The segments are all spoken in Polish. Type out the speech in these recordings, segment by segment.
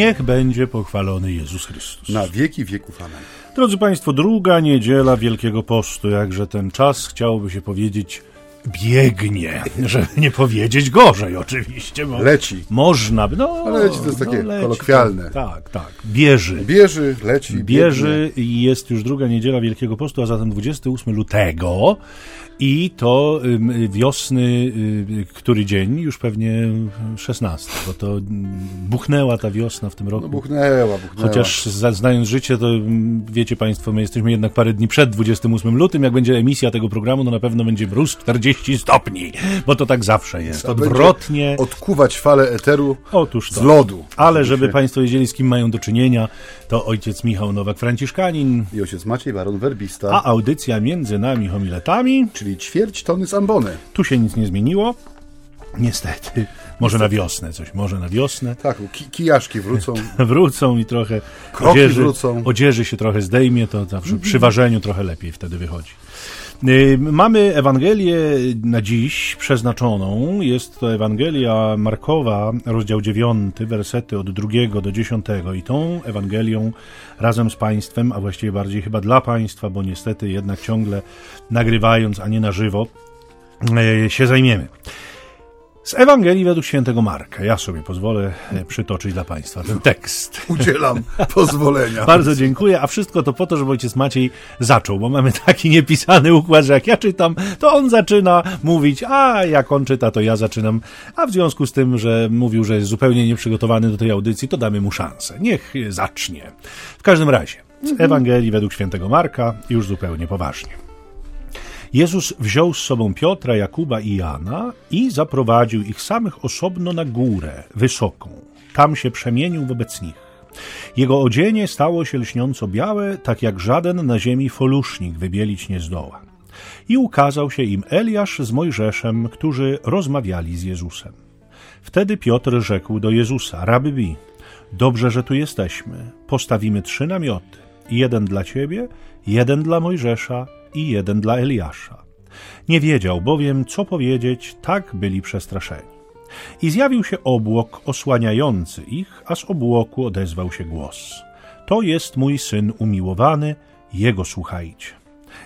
Niech będzie pochwalony Jezus Chrystus. Na wieki wieków. Amen. Drodzy Państwo, druga niedziela Wielkiego Postu, jakże ten czas chciałoby się powiedzieć biegnie, żeby nie powiedzieć gorzej oczywiście. Bo Leci. Można by, no. Ale leci to jest takie leci, kolokwialne. Tak, tak. Bieży. Bieży, leci, Bieży i jest już druga niedziela Wielkiego Postu, a zatem 28 lutego i to wiosny, y, który dzień? Już pewnie 16, bo to buchnęła ta wiosna w tym roku. No buchnęła, buchnęła. Chociaż znając życie, to wiecie Państwo, my jesteśmy jednak parę dni przed 28 lutym. Jak będzie emisja tego programu, to na pewno będzie mróz 40 stopni, bo to tak zawsze jest. Odwrotnie. Odkuwać falę eteru Otóż to. z lodu. Ale żeby Państwo wiedzieli, z kim mają do czynienia, to ojciec Michał Nowak-Franciszkanin, I ojciec Maciej Baron Werbista, a audycja między nami homiletami. czyli ćwierć tony z ambony. Tu się nic nie zmieniło. Niestety. Może na wiosnę coś, może na wiosnę. Tak, ki kijaszki wrócą. Wrócą i trochę Kroki odzieży, wrócą. odzieży się trochę zdejmie, to zawsze przy ważeniu trochę lepiej wtedy wychodzi. Y, Mamy Ewangelię na dziś przeznaczoną. Jest to Ewangelia Markowa, rozdział 9, wersety od 2 do 10. I tą Ewangelią razem z Państwem, a właściwie bardziej chyba dla Państwa, bo niestety jednak ciągle nagrywając, a nie na żywo, y, się zajmiemy. Z Ewangelii według świętego Marka. Ja sobie pozwolę e, przytoczyć dla Państwa ten tekst. Udzielam pozwolenia. Bardzo dziękuję, a wszystko to po to, żeby ojciec Maciej zaczął, bo mamy taki niepisany układ, że jak ja czytam, to on zaczyna mówić, a jak on czyta, to ja zaczynam. A w związku z tym, że mówił, że jest zupełnie nieprzygotowany do tej audycji, to damy mu szansę. Niech zacznie. W każdym razie, z Ewangelii według świętego Marka, już zupełnie poważnie. Jezus wziął z sobą Piotra, Jakuba i Jana i zaprowadził ich samych osobno na górę, wysoką. Tam się przemienił wobec nich. Jego odzienie stało się lśniąco białe, tak jak żaden na ziemi folusznik wybielić nie zdoła. I ukazał się im Eliasz z Mojżeszem, którzy rozmawiali z Jezusem. Wtedy Piotr rzekł do Jezusa, Rabbi, dobrze, że tu jesteśmy. Postawimy trzy namioty. Jeden dla ciebie, jeden dla Mojżesza i jeden dla Eliasza. Nie wiedział bowiem, co powiedzieć, tak byli przestraszeni. I zjawił się obłok osłaniający ich, a z obłoku odezwał się głos. To jest mój syn umiłowany, jego słuchajcie.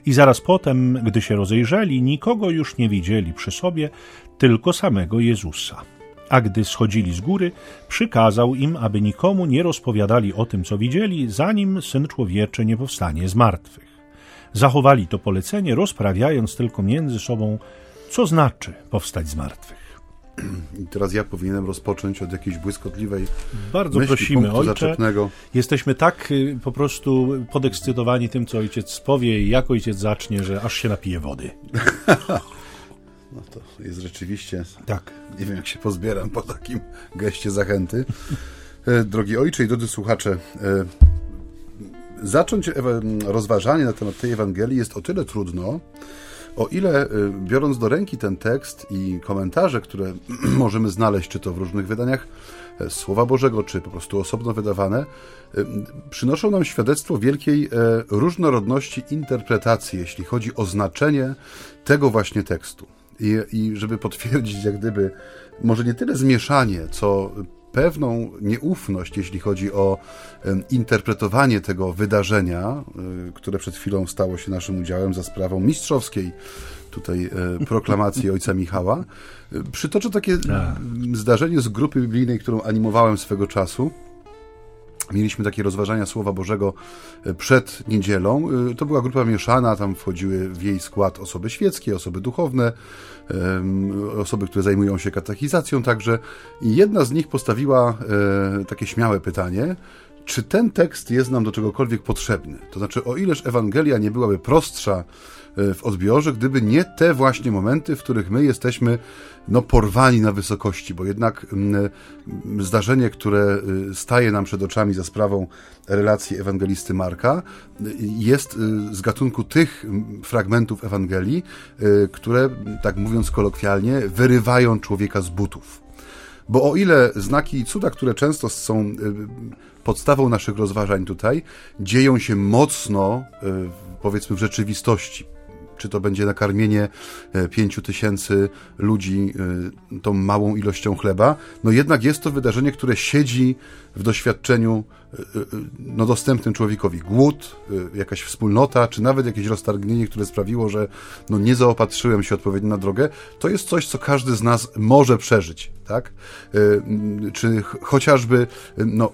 I zaraz potem, gdy się rozejrzeli, nikogo już nie widzieli przy sobie, tylko samego Jezusa. A gdy schodzili z góry, przykazał im, aby nikomu nie rozpowiadali o tym, co widzieli, zanim syn człowieczy nie powstanie z martwych. Zachowali to polecenie, rozprawiając tylko między sobą, co znaczy powstać z martwych. I teraz ja powinienem rozpocząć od jakiejś błyskotliwej Bardzo myśli, prosimy, ojcze. zaczepnego. Jesteśmy tak y, po prostu podekscytowani tym, co ojciec powie i jak ojciec zacznie, że aż się napije wody. No to jest rzeczywiście... Tak. Nie wiem, jak się pozbieram po takim geście zachęty. E, Drogi ojcze i drodzy słuchacze, e, zacząć rozważanie na temat tej Ewangelii jest o tyle trudno, o ile e, biorąc do ręki ten tekst i komentarze, które możemy znaleźć, czy to w różnych wydaniach e, Słowa Bożego, czy po prostu osobno wydawane, e, przynoszą nam świadectwo wielkiej e, różnorodności interpretacji, jeśli chodzi o znaczenie tego właśnie tekstu. I, I żeby potwierdzić, jak gdyby, może nie tyle zmieszanie, co pewną nieufność, jeśli chodzi o interpretowanie tego wydarzenia, y, które przed chwilą stało się naszym udziałem za sprawą mistrzowskiej tutaj e, proklamacji ojca Michała. Y, Przytoczę takie Tak. zdarzenie z grupy biblijnej, którą animowałem swego czasu. Mieliśmy takie rozważania Słowa Bożego e, przed niedzielą. E, To była grupa mieszana, tam wchodziły w jej skład osoby świeckie, osoby duchowne, osoby, które zajmują się katechizacją także. I jedna z nich postawiła e, takie śmiałe pytanie, czy ten tekst jest nam do czegokolwiek potrzebny? To znaczy, o ileż Ewangelia nie byłaby prostsza w odbiorze, gdyby nie te właśnie momenty, w których my jesteśmy no, porwani na wysokości, bo jednak mm, mm, zdarzenie, które y, staje nam przed oczami za sprawą relacji ewangelisty Marka, jest z gatunku tych fragmentów Ewangelii, które, tak mówiąc kolokwialnie, wyrywają człowieka z butów. Bo o ile znaki i cuda, które często są podstawą naszych rozważań tutaj, dzieją się mocno, powiedzmy, w rzeczywistości, czy to będzie nakarmienie e, pięciu tysięcy ludzi e, tą małą ilością chleba, no jednak jest to wydarzenie, które siedzi w doświadczeniu e, no, dostępnym człowiekowi. Głód, jakaś wspólnota, czy nawet jakieś roztargnienie, które sprawiło, że no, nie zaopatrzyłem się odpowiednio na drogę, to jest coś, co każdy z nas może przeżyć. Tak? Czy chociażby, no,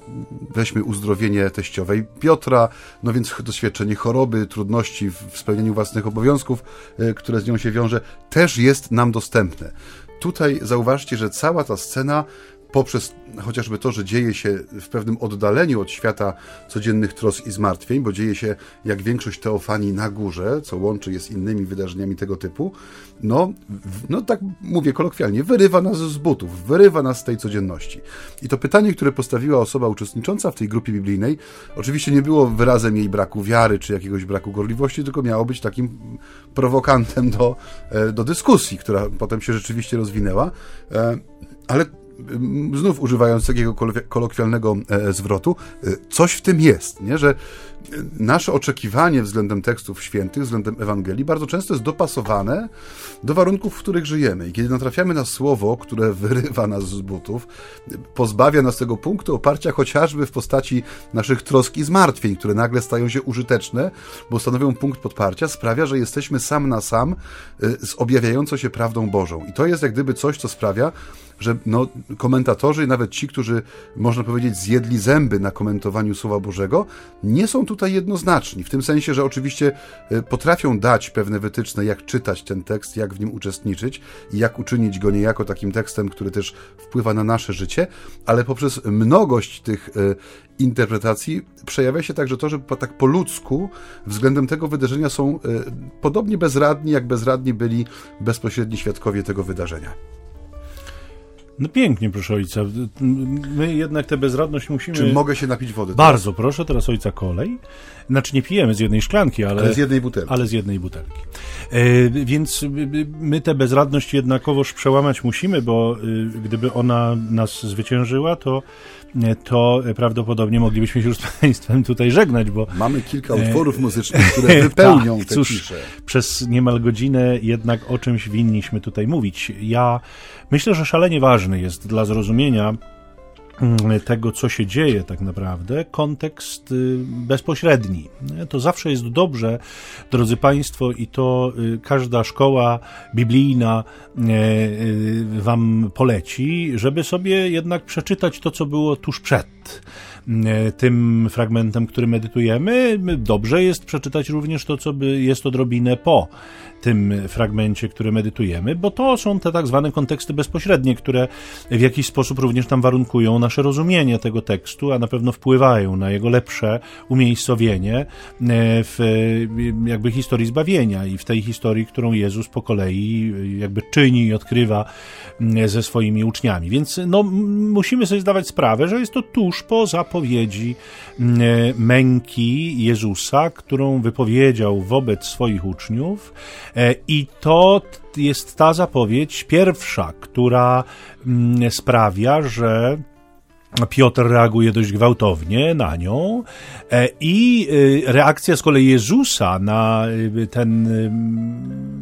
weźmy uzdrowienie teściowej Piotra, no więc doświadczenie choroby, trudności w spełnieniu własnych obowiązków, e, które z nią się wiąże, też jest nam dostępne. Tutaj zauważcie, że cała ta scena poprzez chociażby to, że dzieje się w pewnym oddaleniu od świata codziennych tros i zmartwień, bo dzieje się jak większość teofanii na górze, co łączy je z innymi wydarzeniami tego typu, no, no tak mówię kolokwialnie, wyrywa nas z butów, wyrywa nas z tej codzienności. I to pytanie, które postawiła osoba uczestnicząca w tej grupie biblijnej, oczywiście nie było wyrazem jej braku wiary czy jakiegoś braku gorliwości, tylko miało być takim prowokantem do, e, do dyskusji, która potem się rzeczywiście rozwinęła. E, ale znów używając takiego kolokwialnego e, zwrotu, e, coś w tym jest, nie? że e, nasze oczekiwanie względem tekstów świętych, względem Ewangelii bardzo często jest dopasowane do warunków, w których żyjemy. I kiedy natrafiamy na słowo, które wyrywa nas z butów, pozbawia nas tego punktu oparcia chociażby w postaci naszych trosk i zmartwień, które nagle stają się użyteczne, bo stanowią punkt podparcia, sprawia, że jesteśmy sam na sam z objawiającą się prawdą Bożą. I to jest jak gdyby coś, co sprawia, że no, komentatorzy, nawet ci, którzy, można powiedzieć, zjedli zęby na komentowaniu Słowa Bożego, nie są tutaj jednoznaczni. W tym sensie, że oczywiście e, potrafią dać pewne wytyczne, jak czytać ten tekst, jak w nim uczestniczyć i jak uczynić go niejako takim tekstem, który też wpływa na nasze życie, ale poprzez mnogość tych e, interpretacji przejawia się także to, że tak po ludzku względem tego wydarzenia są e, podobnie bezradni, jak bezradni byli bezpośredni świadkowie tego wydarzenia. No pięknie, proszę ojca. My jednak tę bezradność musimy... Czy mogę się napić wody? Bardzo proszę, teraz ojca kolej. Znaczy nie pijemy z jednej szklanki, ale... Ale z jednej butelki. Ale z jednej butelki. E, więc my tę bezradność jednakowoż przełamać musimy, bo y, gdyby ona nas zwyciężyła, to to prawdopodobnie moglibyśmy się już z Państwem tutaj żegnać, bo... Mamy kilka utworów muzycznych, które wypełnią tak, te cóż, cisze. Przez niemal godzinę jednak o czymś winniśmy tutaj mówić. Ja myślę, że szalenie ważny jest dla zrozumienia tego, co się dzieje tak naprawdę, kontekst y, bezpośredni. To zawsze jest dobrze, drodzy Państwo, i to y, każda szkoła biblijna y, Wam poleci, żeby sobie jednak przeczytać to, co było tuż przed tym fragmentem, który medytujemy. Dobrze jest przeczytać również to, co jest odrobinę po tym fragmencie, który medytujemy, bo to są te tak zwane konteksty bezpośrednie, które w jakiś sposób również tam warunkują nasze rozumienie tego tekstu, a na pewno wpływają na jego lepsze umiejscowienie e, w jakby historii zbawienia i w tej historii, którą Jezus po kolei jakby czyni i odkrywa ze swoimi uczniami. Więc no, musimy sobie zdawać sprawę, że jest to tuż po zapowiedzi męki Jezusa, którą wypowiedział wobec swoich uczniów, I to jest ta zapowiedź pierwsza, która mm, sprawia, że Piotr reaguje dość gwałtownie na nią e, i e, reakcja z kolei Jezusa na e, ten,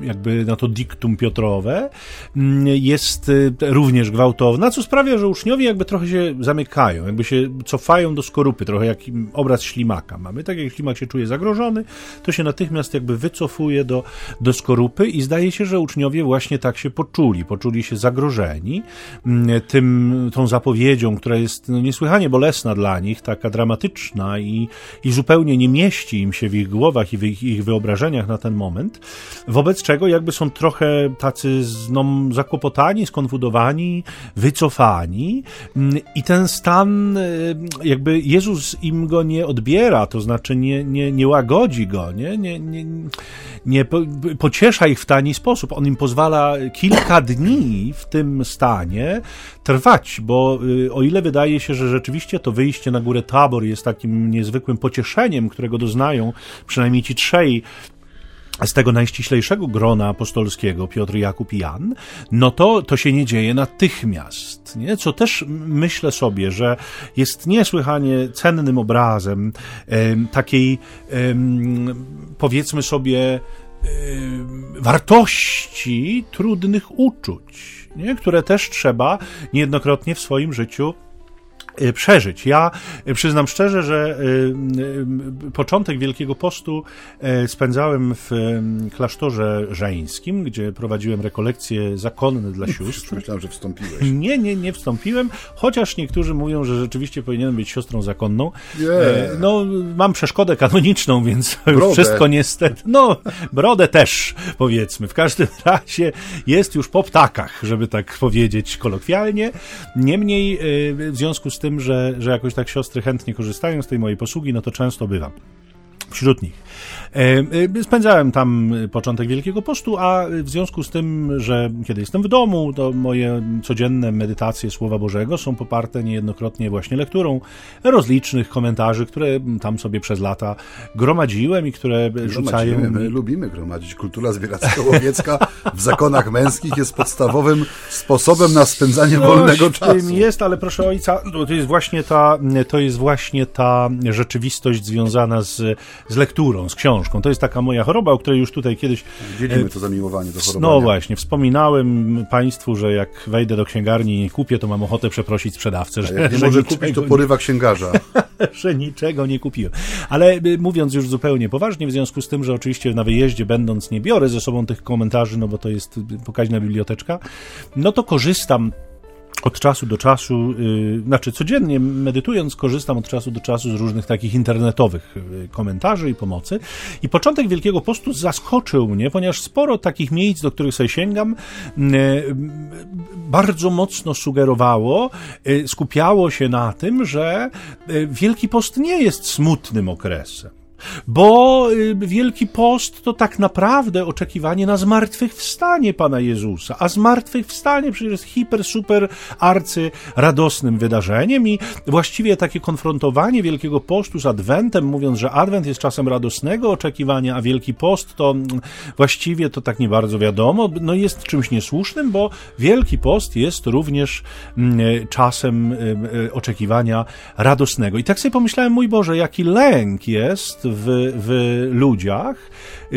jakby na to diktum Piotrowe mm, jest również gwałtowna, co sprawia, że uczniowie jakby trochę się zamykają, jakby się cofają do skorupy, trochę jak obraz ślimaka mamy. Tak jak ślimak się czuje zagrożony, to się natychmiast jakby wycofuje do, do skorupy i zdaje się, że uczniowie właśnie tak się poczuli, poczuli się zagrożeni mm, tym, tą zapowiedzią, która jest jest no, niesłychanie bolesna dla nich, taka dramatyczna i, i zupełnie nie mieści im się w ich głowach i w ich, ich wyobrażeniach na ten moment, wobec czego jakby są trochę tacy no, zakłopotani, skonfudowani, wycofani mm, i ten stan y, jakby Jezus im go nie odbiera, to znaczy nie, nie, nie łagodzi go, nie, nie, nie, nie pociesza ich w tani sposób. On im pozwala kilka dni w tym stanie trwać, bo y, o ile wydaje się, że rzeczywiście to wyjście na górę Tabor jest takim niezwykłym pocieszeniem, którego doznają przynajmniej ci trzej z tego najściślejszego grona apostolskiego, Piotr, Jakub i Jan, no to to się nie dzieje natychmiast, nie? co też myślę sobie, że jest niesłychanie cennym obrazem takiej, powiedzmy sobie, wartości trudnych uczuć, nie? które też trzeba niejednokrotnie w swoim życiu przeżyć. Ja y, przyznam szczerze, że y, początek Wielkiego Postu spędzałem w klasztorze żeńskim, gdzie prowadziłem rekolekcje zakonne dla sióstr. Myślałem, że wstąpiłeś. Nie, nie, nie wstąpiłem, chociaż niektórzy mówią, że rzeczywiście powinienem być siostrą zakonną. Yeah. No, mam przeszkodę kanoniczną, więc już wszystko niestety. No, brodę też, powiedzmy. W każdym razie jest już po ptakach, żeby tak powiedzieć kolokwialnie. Niemniej w związku z tym tym, że, że jakoś tak siostry chętnie korzystają z tej mojej posługi, no to często bywam wśród nich. E, e, spędzałem tam początek Wielkiego Postu, a w związku z tym, że kiedy jestem w domu, to moje codzienne medytacje Słowa Bożego są poparte niejednokrotnie właśnie lekturą rozlicznych komentarzy, które tam sobie przez lata gromadziłem i które rzucają... My lubimy gromadzić. Kultura zbieracko-łowiecka w zakonach męskich jest podstawowym sposobem na spędzanie Coś wolnego czasu. jest, ale proszę ojca, to jest właśnie ta, to jest właśnie ta rzeczywistość związana z, z lekturą, z książką. To jest taka moja choroba, o której już tutaj kiedyś... Dzielimy e, to zamiłowanie do choroby. No właśnie, wspominałem Państwu, że jak wejdę do księgarni i kupię, to mam ochotę przeprosić sprzedawcę, że, jak nie że może kupić, to porywa księgarza. że niczego nie kupiłem. Ale e, mówiąc już zupełnie poważnie, w związku z tym, że oczywiście na wyjeździe będąc nie biorę ze sobą tych komentarzy, no bo to jest pokaźna biblioteczka, no to korzystam od czasu do czasu, yy, znaczy codziennie medytując, korzystam od czasu do czasu z różnych takich internetowych y, komentarzy i pomocy. I początek Wielkiego Postu zaskoczył mnie, ponieważ sporo takich miejsc, do których sobie sięgam, yy, bardzo mocno sugerowało, yy, skupiało się na tym, że y, Wielki Post nie jest smutnym okresem. Bo y, Wielki Post to tak naprawdę oczekiwanie na zmartwychwstanie Pana Jezusa, a zmartwychwstanie przecież jest hiper, super, arcy radosnym wydarzeniem i właściwie takie konfrontowanie Wielkiego Postu z Adwentem, mówiąc, że Adwent jest czasem radosnego oczekiwania, a Wielki Post to mm, właściwie to tak nie bardzo wiadomo, no jest czymś niesłusznym, bo Wielki Post jest również mm, czasem y, y, oczekiwania radosnego. I tak sobie pomyślałem, mój Boże, jaki lęk jest w, w ludziach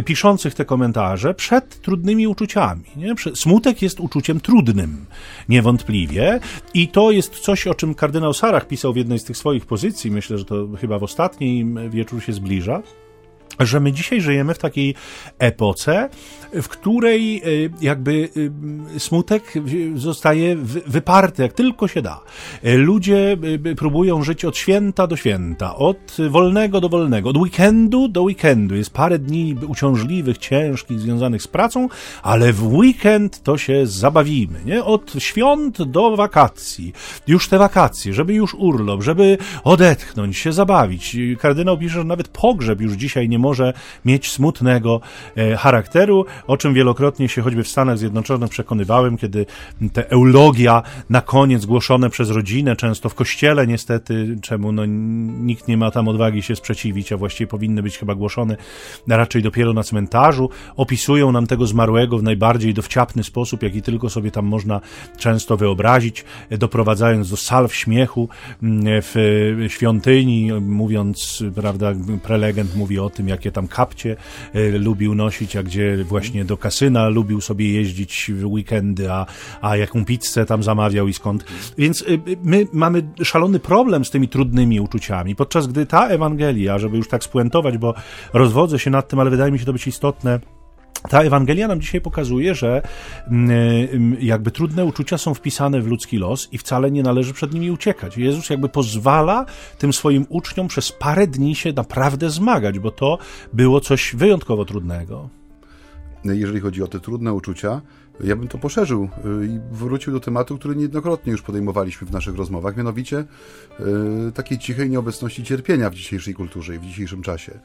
piszących te komentarze przed trudnymi uczuciami. Nie? Smutek jest uczuciem trudnym, niewątpliwie. I to jest coś, o czym kardynał Sarach pisał w jednej z tych swoich pozycji. Myślę, że to chyba w ostatniej wieczór się zbliża że my dzisiaj żyjemy w takiej epoce, w której e, jakby e, smutek zostaje wyparty, jak tylko się da. E, ludzie próbują żyć od święta do święta, od wolnego do wolnego, od weekendu do weekendu. Jest parę dni uciążliwych, ciężkich, związanych z pracą, ale w weekend to się zabawimy, nie? Od świąt do wakacji. Już te wakacje, żeby już urlop, żeby odetchnąć, się zabawić. Kardynał pisze, że nawet pogrzeb już dzisiaj nie może mieć smutnego e, charakteru, o czym wielokrotnie się choćby w Stanach Zjednoczonych przekonywałem, kiedy te eulogia na koniec głoszone przez rodzinę, często w kościele niestety, czemu no, nikt nie ma tam odwagi się sprzeciwić, a właściwie powinny być chyba głoszone raczej dopiero na cmentarzu, opisują nam tego zmarłego w najbardziej dowciapny sposób, jaki tylko sobie tam można często wyobrazić, doprowadzając do salw śmiechu mm, w świątyni, mówiąc, prawda, prelegent mówi o tym, jakie tam kapcie e, lubił nosić, a gdzie właśnie do kasyna lubił sobie jeździć w weekendy, a, a jaką pizzę tam zamawiał i skąd. Więc e, my mamy szalony problem z tymi trudnymi uczuciami, podczas gdy ta Ewangelia, żeby już tak spuentować, bo rozwodzę się nad tym, ale wydaje mi się to być istotne, ta Ewangelia nam dzisiaj pokazuje, że mm, mm, jakby trudne uczucia są wpisane w ludzki los i wcale nie należy przed nimi uciekać. Jezus jakby pozwala tym swoim uczniom przez parę dni się naprawdę zmagać, bo to było coś wyjątkowo trudnego. Jeżeli chodzi o te trudne uczucia, ja bym to poszerzył y, i wrócił do tematu, który niejednokrotnie już podejmowaliśmy w naszych rozmowach, mianowicie y, takiej cichej nieobecności cierpienia w dzisiejszej kulturze i w dzisiejszym czasie.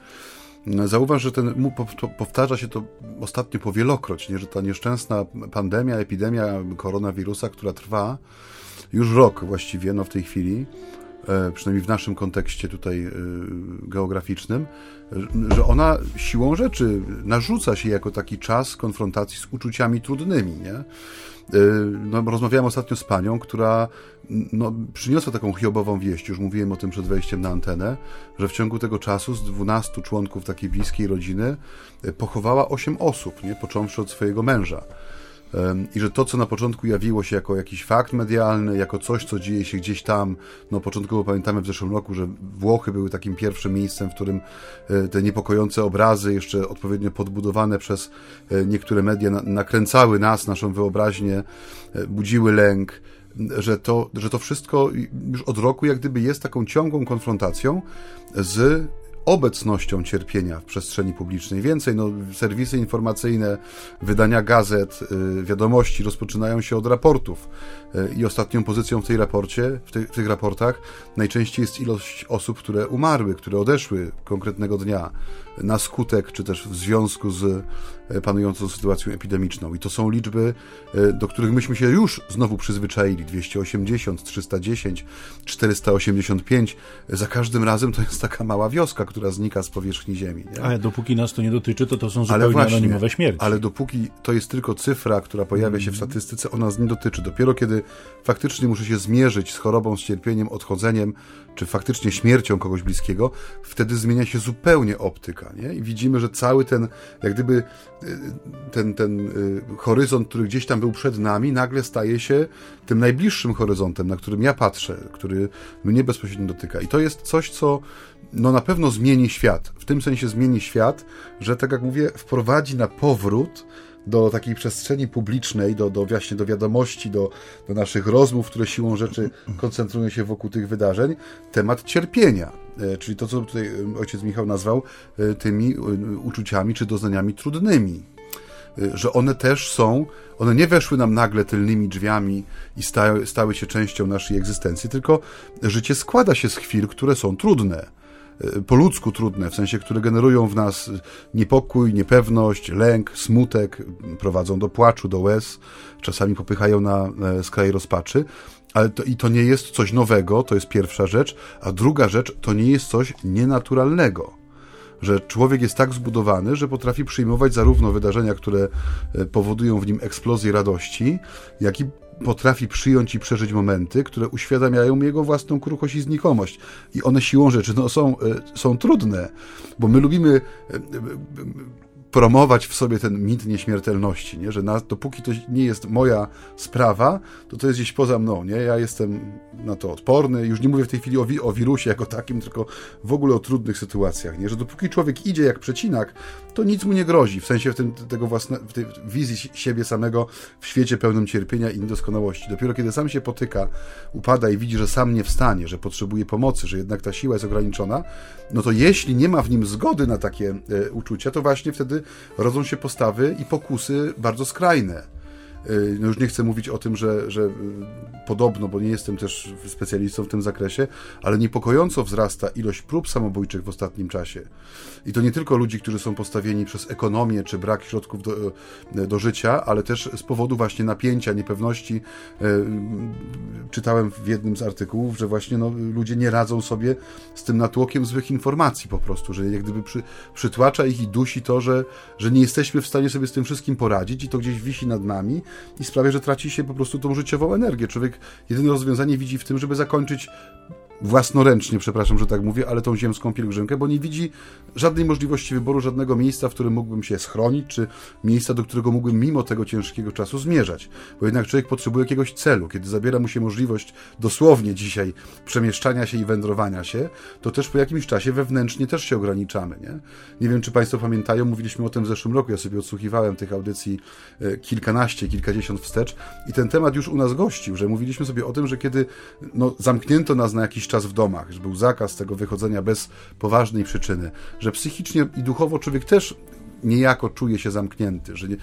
Zauważ, że ten, powtarza się to ostatnio powielokroć, nie? że ta nieszczęsna pandemia, epidemia koronawirusa, która trwa już rok właściwie, no w tej chwili, e, przynajmniej w naszym kontekście tutaj geograficznym, że ona siłą rzeczy narzuca się jako taki czas konfrontacji z uczuciami trudnymi, nie? No, rozmawiałem ostatnio z panią, która no, przyniosła taką hiobową wieść, już mówiłem o tym przed wejściem na antenę, że w ciągu tego czasu z 12 członków takiej bliskiej rodziny pochowała 8 osób, nie? począwszy od swojego męża i że to, co na początku jawiło się jako jakiś fakt medialny, jako coś, co dzieje się gdzieś tam, no początkowo pamiętamy w zeszłym roku, że Włochy były takim pierwszym miejscem, w którym e, te niepokojące obrazy, jeszcze odpowiednio podbudowane przez e, niektóre media, nakręcały nas, naszą wyobraźnię, e, budziły lęk, że to, że to wszystko już od roku jak gdyby jest taką ciągłą konfrontacją z obecnością cierpienia w przestrzeni publicznej. Więcej, no, serwisy informacyjne, wydania gazet, y, wiadomości rozpoczynają się od raportów. Y, I ostatnią pozycją w tej raporcie, w, tych, w tych raportach najczęściej jest ilość osób, które umarły, które odeszły konkretnego dnia na skutek, czy też w związku z panującą sytuacją epidemiczną. I to są liczby, e, do których myśmy się już znowu przyzwyczaili. 280, 310, 485. Za każdym razem to jest taka mała wioska, która znika z powierzchni Ziemi. Nie? Ale dopóki nas to nie dotyczy, to to są zupełnie ale właśnie, anonimowe śmierci. Ale dopóki to jest tylko cyfra, która pojawia się w mhm. statystyce, ona nas nie dotyczy. Dopiero kiedy faktycznie muszę się zmierzyć z chorobą, z cierpieniem, odchodzeniem, czy faktycznie śmiercią kogoś bliskiego, wtedy zmienia się zupełnie optyka. Nie? I widzimy, że cały ten, jak gdyby y, ten, ten y, horyzont, który gdzieś tam był przed nami, nagle staje się tym najbliższym horyzontem, na którym ja patrzę, który mnie bezpośrednio dotyka. I to jest coś, co no na pewno zmieni świat. W tym sensie zmieni świat, że tak jak mówię, wprowadzi na powrót do takiej przestrzeni publicznej, do, do właśnie do wiadomości, do, do naszych rozmów, które siłą rzeczy koncentrują się wokół tych wydarzeń, temat cierpienia. E, czyli to, co tutaj e, ojciec Michał nazwał e, tymi uczuciami czy doznaniami trudnymi. Że one też są, one nie weszły nam nagle tylnymi drzwiami i stały, stały się częścią naszej egzystencji, tylko życie składa się z chwil, które są trudne po ludzku trudne, w sensie, które generują w nas niepokój, niepewność, lęk, smutek, prowadzą do płaczu, do łez, czasami popychają na skraj rozpaczy. Ale to, i to nie jest coś nowego, to jest pierwsza rzecz, a druga rzecz, to nie jest coś nienaturalnego że człowiek jest tak zbudowany, że potrafi przyjmować zarówno wydarzenia, które e, powodują w nim eksplozję radości, jak i potrafi przyjąć i przeżyć momenty, które uświadamiają jego własną kruchość i znikomość. I one siłą rzeczy no, są, e, są trudne, bo my lubimy e, promować w sobie ten mit nieśmiertelności, nie? że na, dopóki to nie jest moja sprawa, to to jest gdzieś poza mną, nie? Ja jestem na to odporny, już nie mówię w tej chwili o, wi o wirusie jako takim, tylko w ogóle o trudnych sytuacjach, nie? Że dopóki człowiek idzie jak przecinak, to nic mu nie grozi, w sensie w tym, tego własne, w tej wizji siebie samego w świecie pełnym cierpienia i niedoskonałości. Dopiero kiedy sam się potyka, upada i widzi, że sam nie wstanie, że potrzebuje pomocy, że jednak ta siła jest ograniczona, no to jeśli nie ma w nim zgody na takie e, uczucia, to właśnie wtedy rodzą się postawy i pokusy bardzo skrajne. Y, no już nie chcę mówić o tym, że, że y, podobno, bo nie jestem też specjalistą w tym zakresie, ale niepokojąco wzrasta ilość prób samobójczych w ostatnim czasie. I to nie tylko ludzi, którzy są postawieni przez ekonomię czy brak środków do, y, do życia, ale też z powodu właśnie napięcia, niepewności. Czytałem w jednym z artykułów, że właśnie no, ludzie nie radzą sobie z tym natłokiem złych informacji po prostu, że jak gdyby przy, przytłacza ich i dusi to, że, że nie jesteśmy w stanie sobie z tym wszystkim poradzić i to gdzieś wisi nad nami i sprawia, że traci się po prostu tą życiową energię. Człowiek jedyne rozwiązanie widzi w tym, żeby zakończyć własnoręcznie, przepraszam, że tak mówię, ale tą ziemską pielgrzymkę, bo nie widzi żadnej możliwości wyboru, żadnego miejsca, w którym mógłbym się schronić, czy miejsca, do którego mógłbym mimo tego ciężkiego czasu zmierzać. Bo jednak człowiek potrzebuje jakiegoś celu. Kiedy zabiera mu się możliwość dosłownie dzisiaj przemieszczania się i wędrowania się, to też po jakimś czasie wewnętrznie też się ograniczamy. Nie, nie wiem, czy Państwo pamiętają, mówiliśmy o tym w zeszłym roku, ja sobie odsłuchiwałem tych audycji e, kilkanaście, kilkadziesiąt wstecz i ten temat już u nas gościł, że mówiliśmy sobie o tym, że kiedy no, zamknięto nas na jakiś czas w domach, że był zakaz tego wychodzenia bez poważnej przyczyny, że psychicznie i duchowo człowiek też niejako czuje się zamknięty, że nie,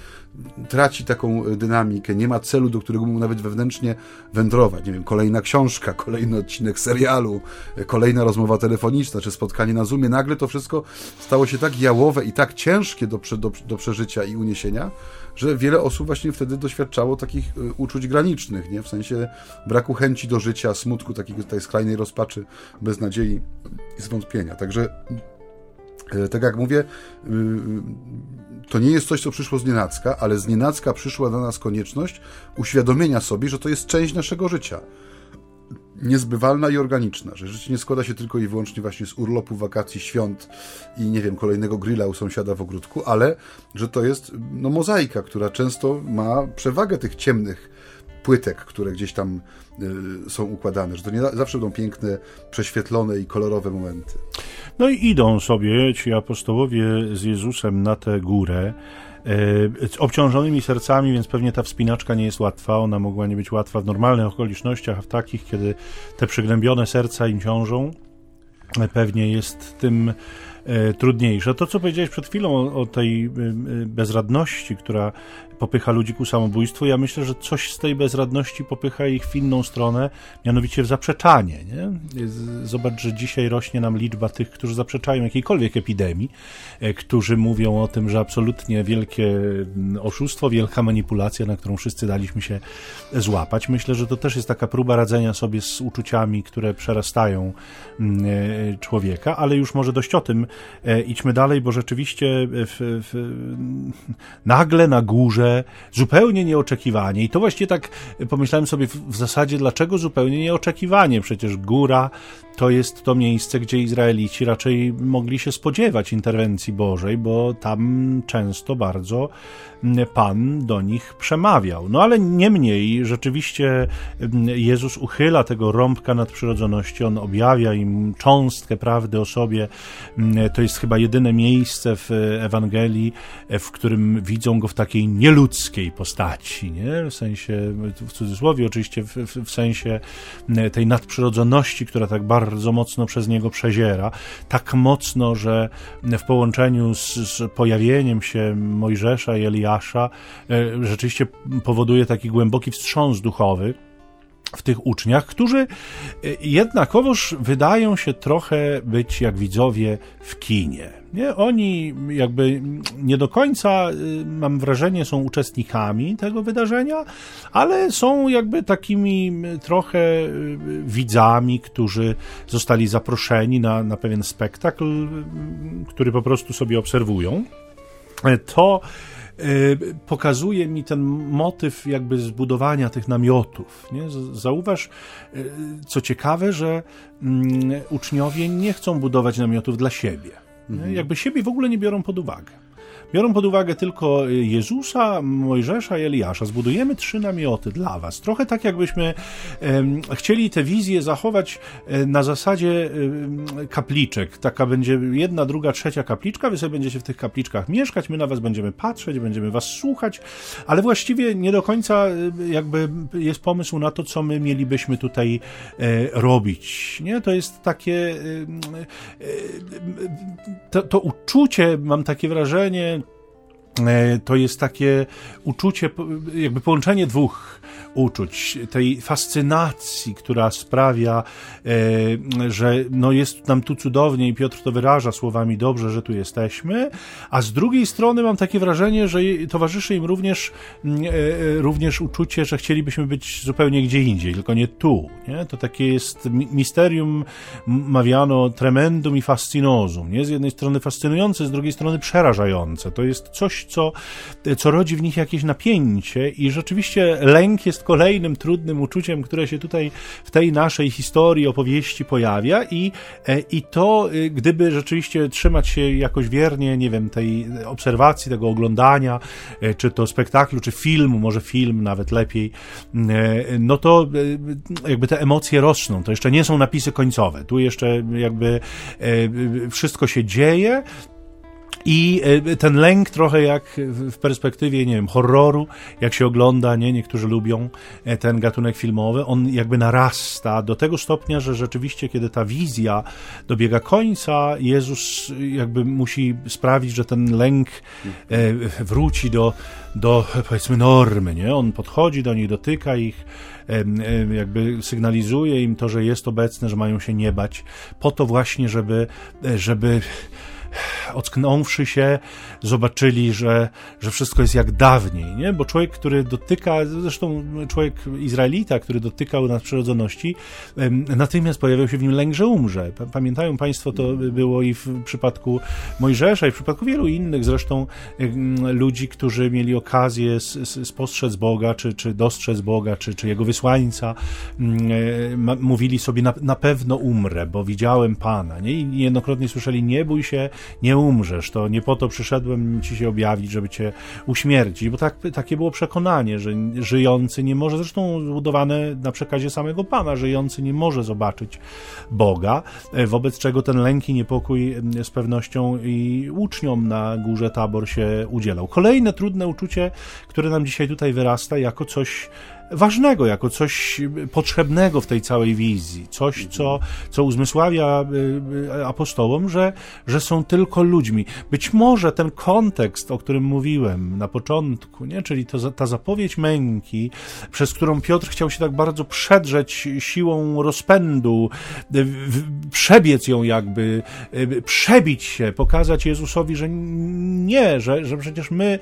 traci taką dynamikę, nie ma celu, do którego mógł nawet wewnętrznie wędrować. Nie wiem, kolejna książka, kolejny odcinek serialu, kolejna rozmowa telefoniczna, czy spotkanie na Zoomie. Nagle to wszystko stało się tak jałowe i tak ciężkie do, do, do przeżycia i uniesienia, że wiele osób właśnie wtedy doświadczało takich y, uczuć granicznych, nie? w sensie braku chęci do życia, smutku, takiego, tej skrajnej rozpaczy, beznadziei i zwątpienia. Także y, tak jak mówię, y, to nie jest coś, co przyszło z nienacka, ale z nienacka przyszła do nas konieczność uświadomienia sobie, że to jest część naszego życia niezbywalna i organiczna, że życie nie składa się tylko i wyłącznie właśnie z urlopu, wakacji, świąt i nie wiem, kolejnego grilla u sąsiada w ogródku, ale że to jest no, mozaika, która często ma przewagę tych ciemnych płytek, które gdzieś tam y, są układane, że to nie zawsze będą piękne, prześwietlone i kolorowe momenty. No i idą sobie ci apostołowie z Jezusem na tę górę, obciążonymi sercami, więc pewnie ta wspinaczka nie jest łatwa. Ona mogła nie być łatwa w normalnych okolicznościach, a w takich, kiedy te przygnębione serca im ciążą, e, pewnie jest tym e, trudniejsze. To, co powiedziałeś przed chwilą o, o tej bezradności, która popycha ludzi ku samobójstwu. Ja myślę, że coś z tej bezradności popycha ich w inną stronę, mianowicie w zaprzeczanie. Nie? Zobacz, że dzisiaj rośnie nam liczba tych, którzy zaprzeczają jakiejkolwiek epidemii, e, którzy mówią o tym, że absolutnie wielkie mm, oszustwo, wielka manipulacja, na którą wszyscy daliśmy się złapać. Myślę, że to też jest taka próba radzenia sobie z uczuciami, które przerastają mm, e, człowieka, ale już może dość o tym. E, idźmy dalej, bo rzeczywiście w, w, nagle na górze zupełnie nieoczekiwanie. I to właśnie tak pomyślałem sobie w zasadzie, dlaczego zupełnie nieoczekiwanie? Przecież góra to jest to miejsce, gdzie Izraelici raczej mogli się spodziewać interwencji Bożej, bo tam często bardzo Pan do nich przemawiał. No ale niemniej rzeczywiście Jezus uchyla tego rąbka nadprzyrodzoności, on objawia im cząstkę prawdy o sobie. To jest chyba jedyne miejsce w Ewangelii, w którym widzą go w takiej nieludzkiej postaci, nie? w sensie, w cudzysłowie oczywiście, w, w sensie tej nadprzyrodzoności, która tak bardzo mocno przez niego przeziera, tak mocno, że w połączeniu z, z pojawieniem się Mojżesza i Eliasza e, rzeczywiście powoduje taki głęboki wstrząs duchowy w tych uczniach, którzy e, jednakowoż wydają się trochę być jak widzowie w kinie. Nie? Oni jakby nie do końca, e, mam wrażenie, są uczestnikami tego wydarzenia, ale są jakby takimi trochę widzami, którzy zostali zaproszeni na, na pewien spektakl, który po prostu sobie obserwują. To Y, pokazuje mi ten motyw jakby zbudowania tych namiotów. Nie? Zauważ, y, co ciekawe, że mm, uczniowie nie chcą budować namiotów dla siebie. Mhm. Jakby siebie w ogóle nie biorą pod uwagę. Biorą pod uwagę tylko Jezusa, Mojżesza i Eliasza. Zbudujemy trzy namioty dla was. Trochę tak, jakbyśmy chcieli tę wizję zachować e, na zasadzie kapliczek. Taka będzie jedna, druga, trzecia kapliczka. Wy sobie będziecie w tych kapliczkach mieszkać, my na was będziemy patrzeć, będziemy was słuchać, ale właściwie nie do końca e, jakby jest pomysł na to, co my mielibyśmy tutaj e, robić. Nie? To jest takie to, to uczucie, mam takie wrażenie, E, to jest takie uczucie, jakby połączenie dwóch uczuć, tej fascynacji, która sprawia, e, że no jest nam tu cudownie i Piotr to wyraża słowami dobrze, że tu jesteśmy, a z drugiej strony mam takie wrażenie, że towarzyszy im również, mm, e, również uczucie, że chcielibyśmy być zupełnie gdzie indziej, tylko nie tu. Nie? To takie jest misterium mawiano tremendum i fascinosum. Nie? Z jednej strony fascynujące, z drugiej strony przerażające. To jest coś, co, co rodzi w nich jakieś napięcie i rzeczywiście lęk jest kolejnym trudnym uczuciem, które się tutaj w tej naszej historii, opowieści pojawia i, e, i to, y, gdyby rzeczywiście trzymać się jakoś wiernie, nie wiem, tej obserwacji, tego oglądania, e, czy to spektaklu, czy filmu, może film nawet lepiej, e, no to jakby te emocje rosną. To jeszcze nie są napisy końcowe. Tu jeszcze jakby wszystko się dzieje, I e, ten lęk trochę jak w perspektywie, nie wiem, horroru, jak się ogląda, nie, niektórzy lubią e, ten gatunek filmowy, on jakby narasta do tego stopnia, że rzeczywiście, kiedy ta wizja dobiega końca, Jezus jakby musi sprawić, że ten lęk e, wróci do, do powiedzmy normy, nie? On podchodzi do nich, dotyka ich, jakby sygnalizuje im to, że jest obecny, że mają się nie bać, po to właśnie, żeby, żeby ocknąwszy się, zobaczyli, że, że wszystko jest jak dawniej, nie? Bo człowiek, który dotyka, zresztą człowiek Izraelita, który dotykał nadprzyrodzoności, natychmiast pojawiał się w nim lęk, że umrze. Pamiętają Państwo, to było i w przypadku Mojżesza, i w przypadku wielu innych zresztą ludzi, którzy mieli okazję spostrzec Boga, czy, czy dostrzec Boga, czy, czy Jego wysłańca, mówili sobie, na, na pewno umrę, bo widziałem Pana, nie? I niejednokrotnie słyszeli, nie bój się, nie umrzesz, to nie po to przyszedłem ci się objawić, żeby cię uśmiercić, bo tak, takie było przekonanie, że żyjący nie może, zresztą zbudowane na przekazie samego Pana, żyjący nie może zobaczyć Boga, e, wobec czego ten lęk i niepokój z pewnością i uczniom na górze Tabor się udzielał. Kolejne trudne uczucie, które nam dzisiaj tutaj wyrasta jako coś ważnego, jako coś potrzebnego w tej całej wizji, coś, co, co uzmysławia y, y, apostołom, że, że są tylko ludźmi. Być może ten kontekst, o którym mówiłem na początku, nie? czyli to, ta zapowiedź męki, przez którą Piotr chciał się tak bardzo przedrzeć siłą rozpędu, y, przebiec ją jakby, przebić się, pokazać Jezusowi, że nie, że, że przecież my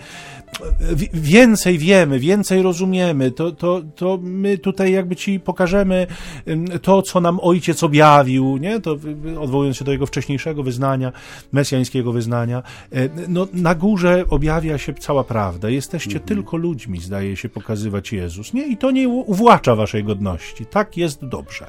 więcej wiemy, więcej rozumiemy, to, to, to my tutaj jakby ci pokażemy to, co nam ojciec objawił, nie? To odwołując się do jego wcześniejszego wyznania, mesjańskiego wyznania. No, na górze objawia się cała prawda. Jesteście mhm. tylko ludźmi, zdaje się pokazywać Jezus, nie? I to nie uwłacza waszej godności. Tak jest dobrze.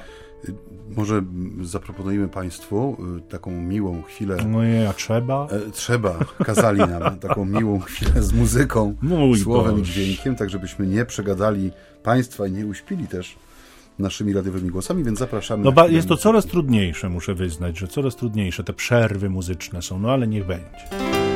Może zaproponujemy Państwu y, taką miłą chwilę. No nie, a trzeba? E, trzeba. Kazali nam taką miłą chwilę z muzyką, Mój słowem Boż. i dźwiękiem, tak żebyśmy nie przegadali Państwa nie uśpili też naszymi radiowymi głosami, więc zapraszamy. No ba, jest to coraz trudniejsze, muszę wyznać, że coraz trudniejsze. Te przerwy muzyczne są, no ale niech będzie.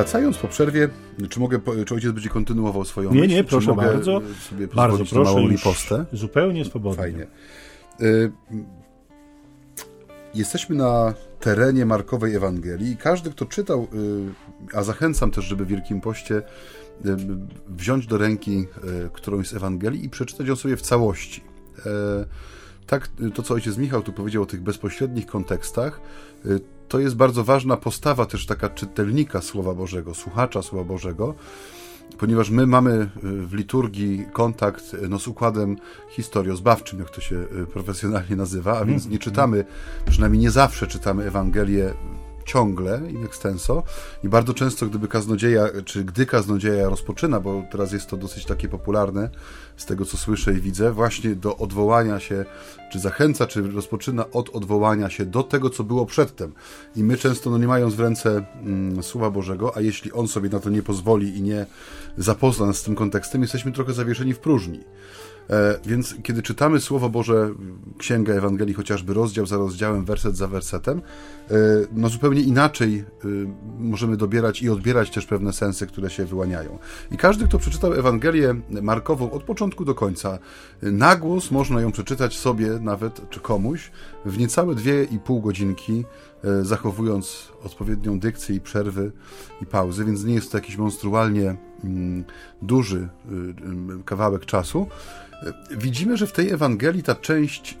Wracając po przerwie, czy mogę, czy ojciec będzie kontynuował swoją Nie, myśl? nie, proszę bardzo. Sobie bardzo proszę, małą ripostę? Zupełnie swobodnie. Fajnie. Y, jesteśmy na terenie Markowej Ewangelii i każdy, kto czytał, y, a zachęcam też, żeby w Wielkim Poście y, wziąć do ręki którąś z Ewangelii i przeczytać ją sobie w całości. Tak, to co ojciec Michał tu powiedział o tych bezpośrednich kontekstach, to jest bardzo ważna postawa też taka czytelnika Słowa Bożego, słuchacza Słowa Bożego, ponieważ my mamy y, w liturgii kontakt no, z układem historiozbawczym, jak to się y, profesjonalnie nazywa, a więc nie czytamy, przynajmniej nie zawsze czytamy Ewangelię ciągle in extenso. I bardzo często, gdyby kaznodzieja, czy gdy kaznodzieja rozpoczyna, bo teraz jest to dosyć takie popularne, z tego co słyszę i widzę, właśnie do odwołania się, czy zachęca, czy rozpoczyna od odwołania się do tego, co było przedtem. I my często, no nie mając w ręce mm, Słowa Bożego, a jeśli On sobie na to nie pozwoli i nie zapozna nas z tym kontekstem, jesteśmy trochę zawieszeni w próżni. E, więc kiedy czytamy Słowo Boże, Księga Ewangelii, chociażby rozdział za rozdziałem, werset za wersetem, e, no zupełnie inaczej e, możemy dobierać i odbierać też pewne sensy, które się wyłaniają. I każdy, kto przeczytał Ewangelię Markową od początku do końca, na głos można ją przeczytać sobie nawet, czy komuś, w niecałe dwie i pół godzinki, zachowując odpowiednią dykcję i przerwy i pauzy, więc nie jest to jakiś monstrualnie mm, duży kawałek czasu. Widzimy, że w tej Ewangelii ta część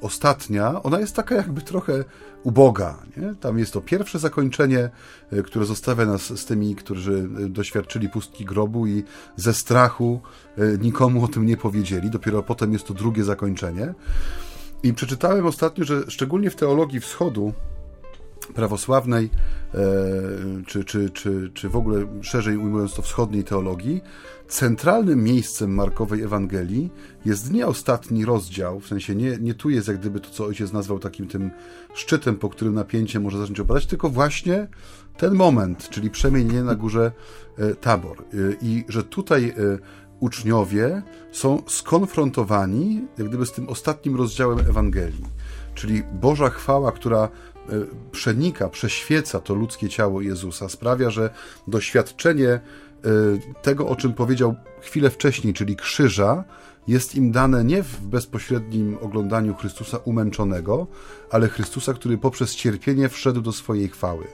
ostatnia, ona jest taka jakby trochę uboga. Nie? Tam jest to pierwsze zakończenie, e, które zostawia nas z tymi, którzy e, doświadczyli pustki grobu i ze strachu e, nikomu o tym nie powiedzieli. Dopiero potem jest to drugie zakończenie. I przeczytałem ostatnio, że szczególnie w teologii wschodu prawosławnej, czy, czy, czy, czy w ogóle szerzej ujmując to wschodniej teologii, centralnym miejscem Markowej Ewangelii jest nie ostatni rozdział, w sensie nie, nie tu jest jak gdyby to, co ojciec nazwał takim tym szczytem, po którym napięcie może zacząć opadać, tylko właśnie ten moment, czyli przemienienie na górze e, Tabor. E, I że tutaj e, uczniowie są skonfrontowani jak gdyby z tym ostatnim rozdziałem Ewangelii, czyli Boża chwała, która przenika, prześwieca to ludzkie ciało Jezusa, sprawia, że doświadczenie tego, o czym powiedział chwilę wcześniej, czyli krzyża, jest im dane nie w bezpośrednim oglądaniu Chrystusa umęczonego, ale Chrystusa, który poprzez cierpienie wszedł do swojej chwały.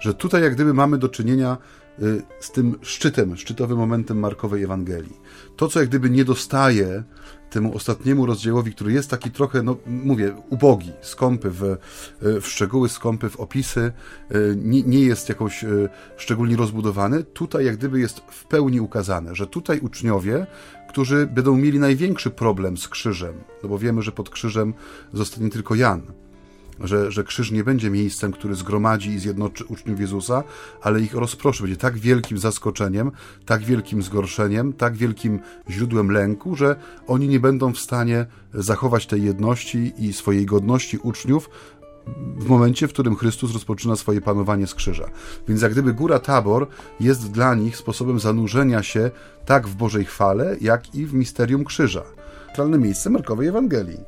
Że tutaj jak gdyby mamy do czynienia y, z tym szczytem, szczytowym momentem Markowej Ewangelii. To, co jak gdyby nie dostaje temu ostatniemu rozdziałowi, który jest taki trochę, no mówię, ubogi, skąpy w, e, w szczegóły, skąpy w opisy, e, nie, nie jest jakoś e, szczególnie rozbudowany. Tutaj jak gdyby jest w pełni ukazane, że tutaj uczniowie, którzy będą mieli największy problem z krzyżem, no bo wiemy, że pod krzyżem zostanie tylko Jan, że, że krzyż nie będzie miejscem, który zgromadzi i zjednoczy uczniów Jezusa, ale ich rozproszy. Będzie tak wielkim zaskoczeniem, tak wielkim zgorszeniem, tak wielkim źródłem lęku, że oni nie będą w stanie zachować tej jedności i swojej godności uczniów w momencie, w którym Chrystus rozpoczyna swoje panowanie z krzyża. Więc jak gdyby góra Tabor jest dla nich sposobem zanurzenia się tak w Bożej chwale, jak i w misterium krzyża. Centralne miejsce Markowej Ewangelii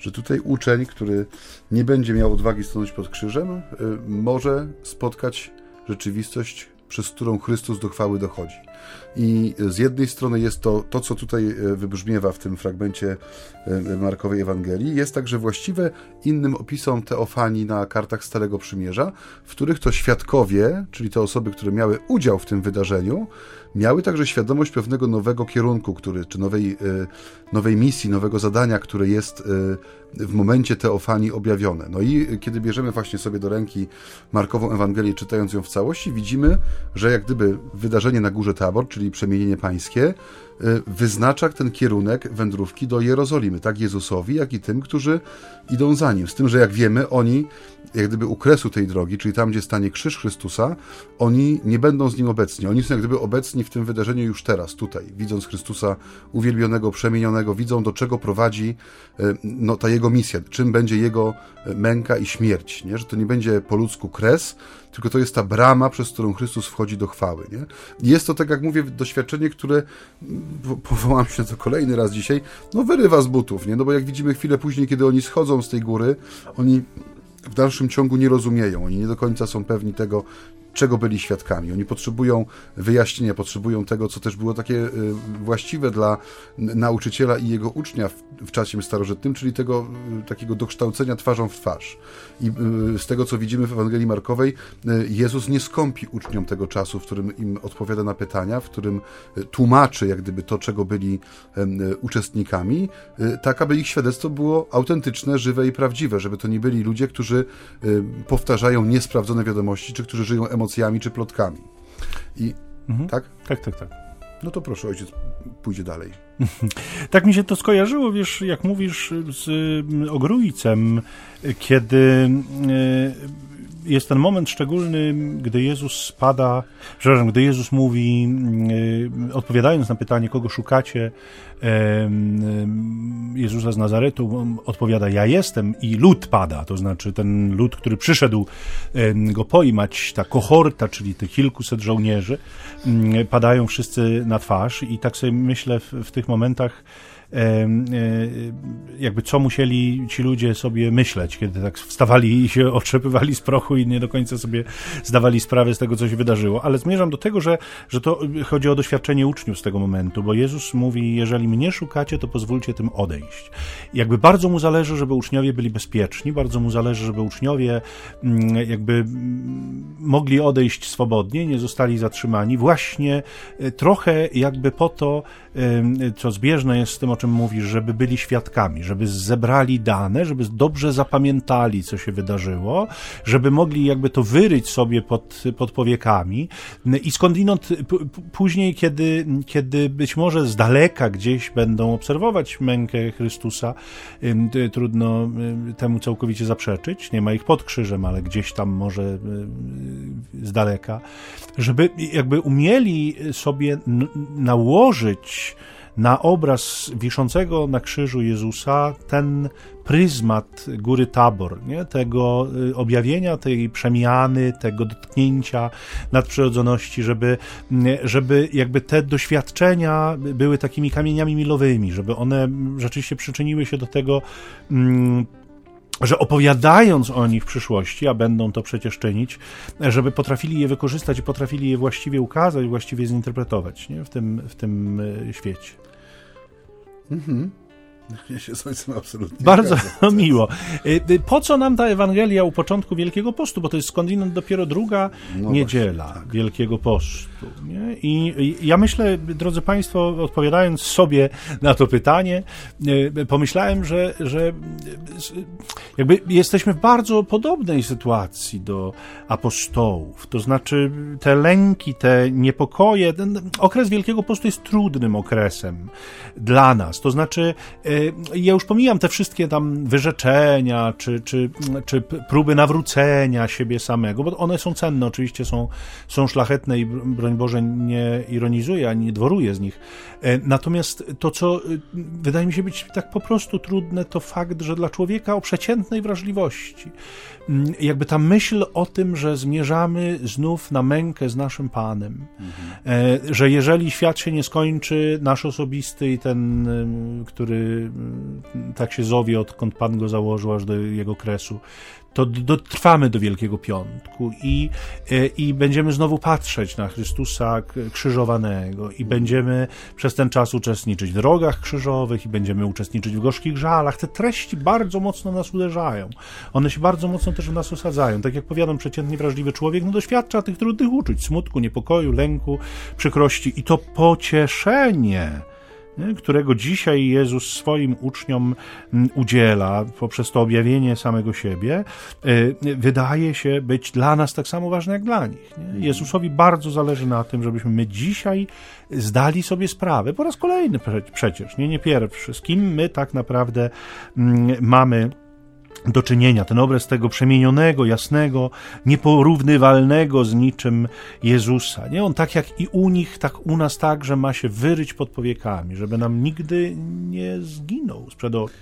że tutaj uczeń, który nie będzie miał odwagi stanąć pod krzyżem, y, może spotkać rzeczywistość, przez którą Chrystus do chwały dochodzi. I z jednej strony jest to, to co tutaj y, wybrzmiewa w tym fragmencie y, Markowej Ewangelii, jest także właściwe innym opisom teofanii na kartach Starego Przymierza, w których to świadkowie, czyli te osoby, które miały udział w tym wydarzeniu, miały także świadomość pewnego nowego kierunku, który, czy nowej, e, nowej misji, nowego zadania, które jest e, w momencie teofanii objawione. No i kiedy bierzemy właśnie sobie do ręki Markową Ewangelię, czytając ją w całości, widzimy, że jak gdyby wydarzenie na górze Tabor, czyli przemienienie pańskie, wyznacza ten kierunek wędrówki do Jerozolimy, tak Jezusowi, jak i tym, którzy idą za nim. Z tym, że jak wiemy, oni jak gdyby u kresu tej drogi, czyli tam, gdzie stanie krzyż Chrystusa, oni nie będą z nim obecni. Oni są jak gdyby obecni w tym wydarzeniu już teraz, tutaj, widząc Chrystusa uwielbionego, przemienionego, widzą do czego prowadzi e, no, ta jego misja, czym będzie jego e, męka i śmierć, nie? że to nie będzie po ludzku kres, tylko to jest ta brama, przez którą Chrystus wchodzi do chwały. Nie? Jest to, tak jak mówię, doświadczenie, które, powołam się to kolejny raz dzisiaj, no wyrywa z butów, nie? no bo jak widzimy chwilę później, kiedy oni schodzą z tej góry, oni w dalszym ciągu nie rozumieją. Oni nie do końca są pewni tego, czego byli świadkami. Oni potrzebują wyjaśnienia, potrzebują tego, co też było takie y, właściwe dla nauczyciela i jego ucznia w, w czasie starożytnym, czyli tego y, takiego dokształcenia twarzą w twarz. I y, z tego, co widzimy w Ewangelii Markowej, Jezus nie skąpi uczniom tego czasu, w którym im odpowiada na pytania, w którym tłumaczy jak gdyby to, czego byli uczestnikami, tak aby ich świadectwo było autentyczne, żywe i prawdziwe, żeby to nie byli ludzie, którzy powtarzają niesprawdzone wiadomości, czy którzy żyją emocjami czy plotkami. I mhm. tak? Tak, tak, tak. No to proszę, ojciec pójdzie dalej. tak mi się to skojarzyło, wiesz, jak mówisz z mm, Ogrójcem, kiedy e, jest ten moment szczególny, gdy Jezus spada, przepraszam, gdy Jezus mówi, e, odpowiadając na pytanie, kogo szukacie, Jezusa z Nazaretu, odpowiada, ja jestem i lud pada, to znaczy ten lud, który przyszedł go pojmać, ta kohorta, czyli tych kilkuset żołnierzy, padają wszyscy na twarz i tak sobie myślę w, w tych momentach jakby co musieli ci ludzie sobie myśleć, kiedy tak wstawali i się otrzepywali z prochu i nie do końca sobie zdawali sprawę z tego, co się wydarzyło. Ale zmierzam do tego, że, że to chodzi o doświadczenie uczniów z tego momentu, bo Jezus mówi, jeżeli mnie szukacie, to pozwólcie tym odejść. jakby bardzo mu zależy, żeby uczniowie byli bezpieczni, bardzo mu zależy, żeby uczniowie mm, jakby mm, mogli odejść swobodnie, nie zostali zatrzymani, właśnie e, trochę jakby po to, co zbieżne jest z tym, o czym mówisz, żeby byli świadkami, żeby zebrali dane, żeby dobrze zapamiętali, co się wydarzyło, żeby mogli jakby to wyryć sobie pod, pod powiekami. I skądinąd później, kiedy, kiedy być może z daleka gdzieś będą obserwować mękę Chrystusa, trudno temu całkowicie zaprzeczyć, nie ma ich pod krzyżem, ale gdzieś tam może z daleka, żeby jakby umieli sobie nałożyć na obraz wiszącego na krzyżu Jezusa ten pryzmat góry Tabor, nie? tego y, objawienia, tej przemiany, tego dotknięcia nadprzyrodzoności, żeby, żeby jakby te doświadczenia były takimi kamieniami milowymi, żeby one rzeczywiście przyczyniły się do tego, mm, że opowiadając o nich w przyszłości, a będą to przecież czynić, żeby potrafili je wykorzystać i potrafili je właściwie ukazać, właściwie zinterpretować nie? W, tym, w tym e, świecie. Mhm. Ja się z ojcem absolutnie Bardzo miło. Y, y, po co nam ta Ewangelia u początku Wielkiego Postu? Bo to jest skądinąd dopiero druga no niedziela właśnie, tak. Wielkiego Postu. Nie? I ja myślę, drodzy Państwo, odpowiadając sobie na to pytanie, y, pomyślałem, że, że jakby jesteśmy w bardzo podobnej sytuacji do apostołów. To znaczy te lęki, te niepokoje, ten okres Wielkiego Postu jest trudnym okresem dla nas. To znaczy ja już pomijam te wszystkie tam wyrzeczenia, czy, czy, czy próby nawrócenia siebie samego, bo one są cenne, oczywiście są, są szlachetne i broń Boże nie ironizuję, ani nie dworuję z nich. E, natomiast to, co e, wydaje mi się być tak po prostu trudne, to fakt, że dla człowieka o przeciętnej wrażliwości, mm, jakby ta myśl o tym, że zmierzamy znów na mękę z naszym Panem, mhm. że jeżeli świat się nie skończy, nasz osobisty i ten, który tak się zowie, odkąd Pan go założył aż do jego kresu, to dotrwamy do Wielkiego Piątku i, e, i będziemy znowu patrzeć na Chrystusa krzyżowanego i będziemy przez ten czas uczestniczyć w drogach krzyżowych i będziemy uczestniczyć w gorzkich żalach. Te treści bardzo mocno nas uderzają. One się bardzo mocno też w nas osadzają. Tak jak powiadam, przeciętnie wrażliwy człowiek no, doświadcza tych trudnych uczuć, smutku, niepokoju, lęku, przykrości i to pocieszenie którego dzisiaj Jezus swoim uczniom mm, udziela poprzez to objawienie samego siebie, e, wydaje się być dla nas tak samo ważne jak dla nich. Jezusowi bardzo zależy na tym, żebyśmy my dzisiaj zdali sobie sprawę, po raz kolejny przecież, nie, nie pierwszy, z kim my tak naprawdę mm, mamy do czynienia, ten obraz tego przemienionego, jasnego, nieporównywalnego z niczym Jezusa. Nie? On tak jak i u nich, tak u nas także ma się wyryć pod powiekami, żeby nam nigdy nie zginął sprzed oczu.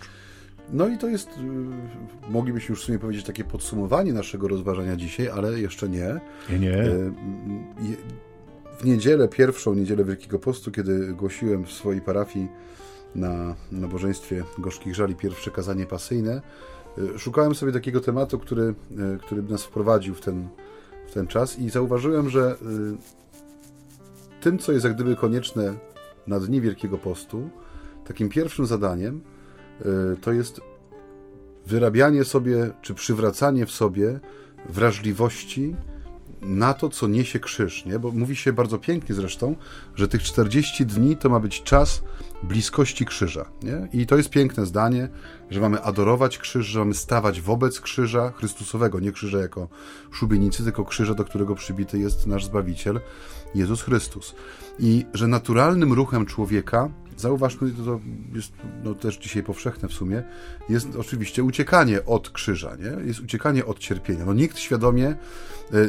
No i to jest, y, moglibyśmy już w sumie powiedzieć, takie podsumowanie naszego rozważania dzisiaj, ale jeszcze nie. Nie, nie. Y, w niedzielę, pierwszą niedzielę Wielkiego Postu, kiedy głosiłem w swojej parafii na nabożeństwie Gorzkich Żali pierwsze kazanie pasyjne, szukałem sobie takiego tematu, który, e, który by nas wprowadził w ten, w ten czas i zauważyłem, że e, tym, co jest jak gdyby konieczne na dni Wielkiego Postu, takim pierwszym zadaniem to jest wyrabianie sobie, czy przywracanie w sobie wrażliwości na to, co niesie krzyż, nie? Bo mówi się bardzo pięknie zresztą, że tych 40 dni to ma być czas bliskości krzyża, nie? I to jest piękne zdanie, że mamy adorować krzyż, że mamy stawać wobec krzyża Chrystusowego, nie krzyża jako szubienicy, tylko krzyża, do którego przybity jest nasz Zbawiciel, Jezus Chrystus. I że naturalnym ruchem człowieka Zauważmy, to jest no, też dzisiaj powszechne w sumie, jest oczywiście uciekanie od krzyża, nie? jest uciekanie od cierpienia. No, nikt świadomie e,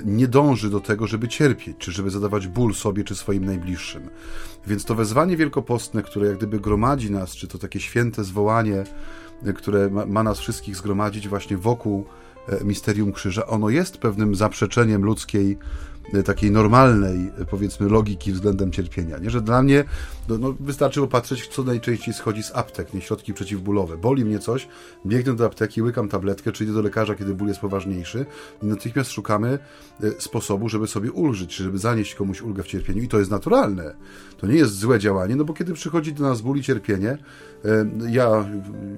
nie dąży do tego, żeby cierpieć, czy żeby zadawać ból sobie, czy swoim najbliższym. Więc to wezwanie wielkopostne, które jak gdyby gromadzi nas, czy to takie święte zwołanie, e, które ma, ma nas wszystkich zgromadzić właśnie wokół e, misterium krzyża, ono jest pewnym zaprzeczeniem ludzkiej takiej normalnej, e, powiedzmy, logiki względem cierpienia. Nie? Że dla mnie no, no, wystarczy popatrzeć, co najczęściej schodzi z aptek, nie środki przeciwbólowe. Boli mnie coś, biegnę do apteki, łykam tabletkę, czy idę do lekarza, kiedy ból jest poważniejszy i natychmiast szukamy sposobu, żeby sobie ulżyć, żeby zanieść komuś ulgę w cierpieniu i to jest naturalne. To nie jest złe działanie, no bo kiedy przychodzi do nas ból i cierpienie, ja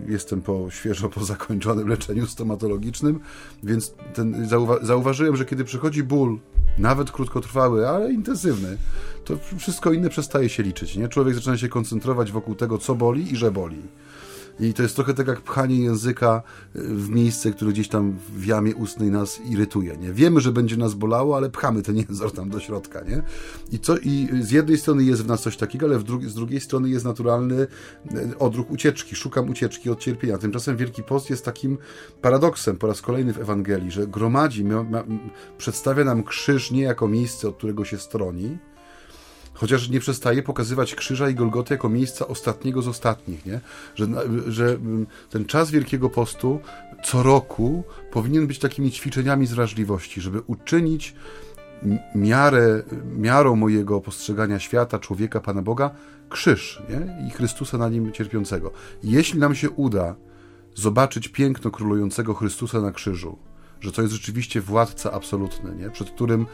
jestem po, świeżo po zakończonym leczeniu stomatologicznym, więc ten, zauwa zauważyłem, że kiedy przychodzi ból, nawet krótkotrwały, ale intensywny, to wszystko inne przestaje się liczyć. Nie? Człowiek zaczyna się koncentrować wokół tego, co boli i że boli. I to jest trochę tak jak pchanie języka y, w miejsce, które gdzieś tam w jamie ustnej nas irytuje. Nie? Wiemy, że będzie nas bolało, ale pchamy ten język tam do środka. Nie? I, co, I z jednej strony jest w nas coś takiego, ale dru z drugiej strony jest naturalny y, odruch ucieczki. Szukam ucieczki od cierpienia. Tymczasem Wielki Post jest takim paradoksem po raz kolejny w Ewangelii, że gromadzi, ma, ma, przedstawia nam krzyż nie jako miejsce, od którego się stroni, chociaż nie przestaje pokazywać krzyża i Golgoty jako miejsca ostatniego z ostatnich, nie? Że, że mm, ten czas Wielkiego Postu co roku powinien być takimi ćwiczeniami zrażliwości, żeby uczynić miarę, miarą mojego postrzegania świata, człowieka, Pana Boga, krzyż nie? i Chrystusa na nim cierpiącego. Jeśli nam się uda zobaczyć piękno królującego Chrystusa na krzyżu, że to jest rzeczywiście władca absolutny, nie? przed którym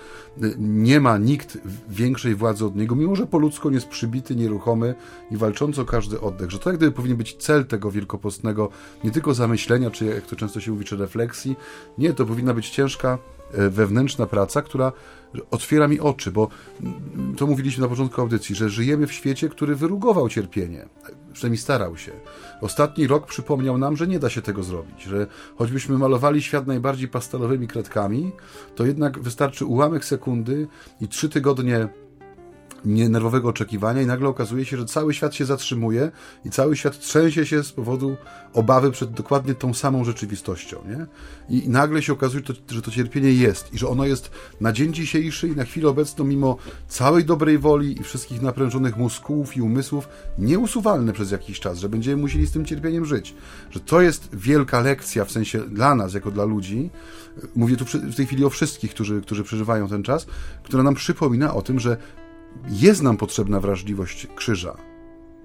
y, nie ma nikt większej władzy od niego, mimo że po ludzku jest przybity, nieruchomy i walczący o każdy oddech. Że to jak gdyby powinien być cel tego wielkopostnego nie tylko zamyślenia, czy jak to często się mówi, czy refleksji. Nie, to powinna być ciężka e, wewnętrzna praca, która otwiera mi oczy, bo mm, to mówiliśmy na początku audycji, że żyjemy w świecie, który wyrugował cierpienie przynajmniej starał się. Ostatni rok przypomniał nam, że nie da się tego zrobić, że choćbyśmy malowali świat najbardziej pastelowymi kredkami, to jednak wystarczy ułamek sekundy i trzy tygodnie nerwowego oczekiwania i nagle okazuje się, że cały świat się zatrzymuje i cały świat trzęsie się z powodu obawy przed dokładnie tą samą rzeczywistością. Nie? I nagle się okazuje, że to cierpienie jest i że ono jest na dzień dzisiejszy i na chwilę obecną, mimo całej dobrej woli i wszystkich naprężonych mózgów i umysłów, nieusuwalne przez jakiś czas, że będziemy musieli z tym cierpieniem żyć. Że to jest wielka lekcja w sensie dla nas, jako dla ludzi. Mówię tu w tej chwili o wszystkich, którzy, którzy przeżywają ten czas, która nam przypomina o tym, że jest nam potrzebna wrażliwość krzyża,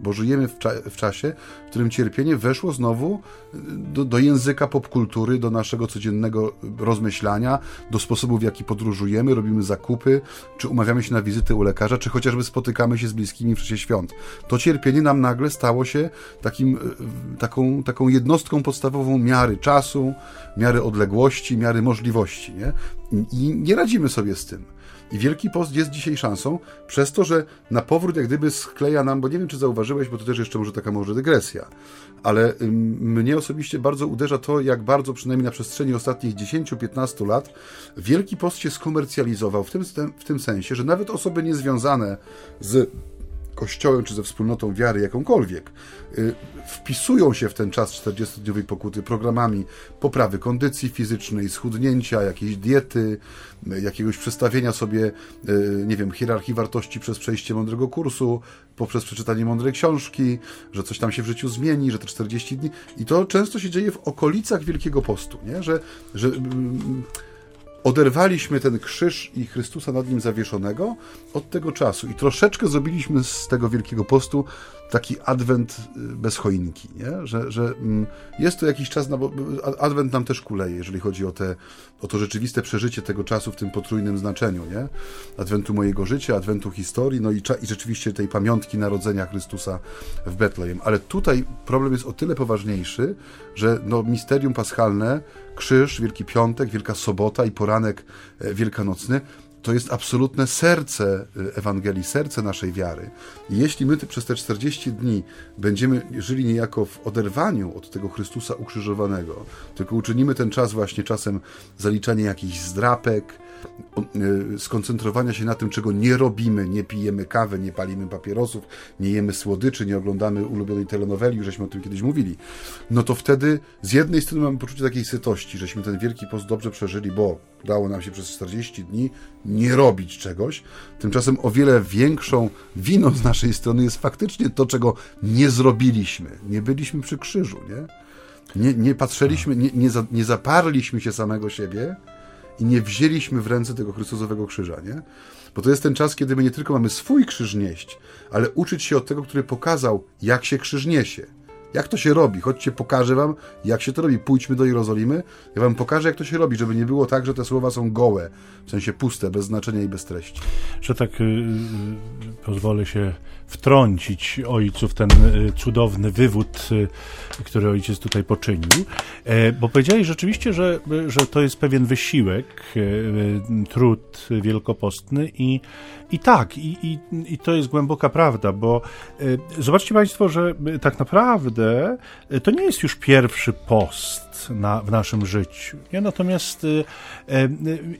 bo żyjemy w, cza w, czasie, w którym cierpienie weszło znowu y, do, do, języka popkultury, do naszego codziennego rozmyślania, do sposobu, w jaki podróżujemy, robimy zakupy, czy umawiamy się na wizytę u lekarza, czy chociażby spotykamy się z bliskimi w czasie świąt. To cierpienie nam nagle stało się takim, y, taką, taką jednostką podstawową miary czasu, miary odległości, miary możliwości. Nie? I nie radzimy sobie z tym. I Wielki Post jest dzisiaj szansą, przez to, że na powrót jak gdyby skleja nam, bo nie wiem, czy zauważyłeś, bo to też jeszcze może taka może dygresja, ale mnie osobiście bardzo uderza to, jak bardzo przynajmniej na przestrzeni ostatnich 10-15 lat Wielki Post się skomercjalizował w tym, w tym sensie, że nawet osoby niezwiązane z kościołem czy ze wspólnotą wiary jakąkolwiek, y, wpisują się w ten czas 40-dniowej pokuty programami poprawy kondycji fizycznej, schudnięcia, jakiejś diety, y, jakiegoś przestawienia sobie, y, nie wiem, hierarchii wartości przez przejście mądrego kursu, poprzez przeczytanie mądrej książki, że coś tam się w życiu zmieni, że te 40 dni. I to często się dzieje w okolicach Wielkiego Postu, nie? że. że mm, oderwaliśmy ten krzyż i Chrystusa nad nim zawieszonego od tego czasu i troszeczkę zrobiliśmy z tego Wielkiego Postu taki adwent y, bez choinki, nie? Że, że mm, jest to jakiś czas, bo adwent nam też kuleje, jeżeli chodzi o, te, o to rzeczywiste przeżycie tego czasu w tym potrójnym znaczeniu, nie? Adwentu mojego życia, adwentu historii, no i, i rzeczywiście tej pamiątki narodzenia Chrystusa w Betlejem. Ale tutaj problem jest o tyle poważniejszy, że no, misterium paschalne, krzyż, Wielki Piątek, Wielka Sobota i poranek e, wielkanocny to jest absolutne serce y, Ewangelii, serce naszej wiary. I jeśli my przez te 40 dni będziemy żyli niejako w oderwaniu od tego Chrystusa ukrzyżowanego, tylko uczynimy ten czas właśnie czasem zaliczania jakichś zdrapek, skoncentrowania się na tym, czego nie robimy, nie pijemy kawy, nie palimy papierosów, nie jemy słodyczy, nie oglądamy ulubionej telenoweli, żeśmy o tym kiedyś mówili, no to wtedy z jednej strony mamy poczucie takiej sytości, żeśmy ten wielki post dobrze przeżyli, bo udało nam się przez 40 dni nie robić czegoś. Tymczasem o wiele większą winą z naszej strony jest faktycznie to, czego nie zrobiliśmy. Nie byliśmy przy krzyżu, nie? Nie, nie patrzyliśmy, nie, nie, za, nie zaparliśmy się samego siebie i nie wzięliśmy w ręce tego Chrystusowego krzyża, nie? Bo to jest ten czas, kiedy my nie tylko mamy swój krzyż nieść, ale uczyć się od tego, który pokazał, jak się krzyż niesie. Jak to się robi? Chodźcie, pokażę wam, jak się to robi. Pójdźmy do Jerozolimy, ja wam pokażę, jak to się robi, żeby nie było tak, że te słowa są gołe, w sensie puste, bez znaczenia i bez treści. Że tak y, y, pozwolę się wtrącić ojcu w ten y, cudowny wywód, y, który ojciec tutaj poczynił, e, bo powiedziałeś rzeczywiście, że, że to jest pewien wysiłek, e, trud wielkopostny i, i tak, i, i, i to jest głęboka prawda, bo e, zobaczcie Państwo, że tak naprawdę to nie jest już pierwszy post na, w naszym życiu. Nie? Natomiast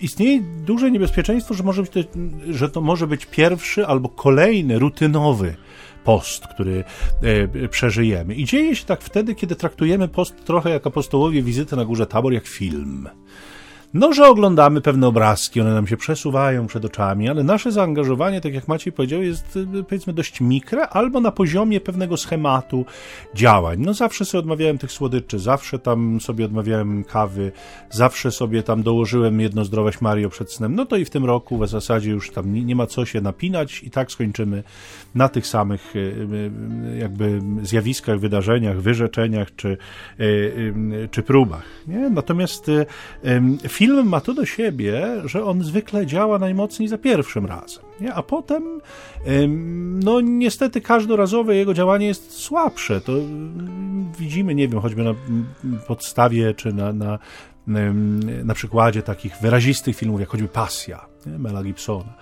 istnieje duże niebezpieczeństwo, że, może być to, że to może być pierwszy albo kolejny rutynowy post, który e, przeżyjemy. I dzieje się tak wtedy, kiedy traktujemy post trochę jak apostołowie wizyty na górze Tabor, jak film. No, że oglądamy pewne obrazki, one nam się przesuwają przed oczami, ale nasze zaangażowanie, tak jak Maciej powiedział, jest y, powiedzmy dość mikre, albo na poziomie pewnego schematu działań. No zawsze sobie odmawiałem tych słodyczy, zawsze tam sobie odmawiałem kawy, zawsze sobie tam dołożyłem jedno zdroweś Mario przed snem. No to i w tym roku w zasadzie już tam nie, nie ma co się napinać i tak skończymy na tych samych y, y, jakby zjawiskach, wydarzeniach, wyrzeczeniach czy, czy próbach. Nie? Natomiast film film ma to do siebie, że on zwykle działa najmocniej za pierwszym razem, nie? a potem, no niestety każdorazowe jego działanie jest słabsze. To widzimy, nie wiem, choćby na podstawie czy na, na, na przykładzie takich wyrazistych filmów, jak choćby Pasja nie? Mela Gibsona.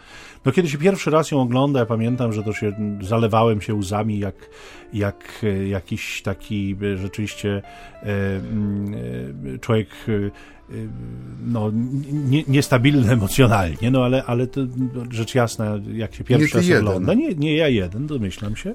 No kiedy się pierwszy raz ją ogląda, ja pamiętam, że to się zalewałem się łzami jak, jak jakiś taki rzeczywiście e, człowiek no, nie, niestabilny emocjonalnie, no ale, ale to rzecz jasna, jak się pierwszy raz ogląda, nie, nie ja jeden, domyślam się.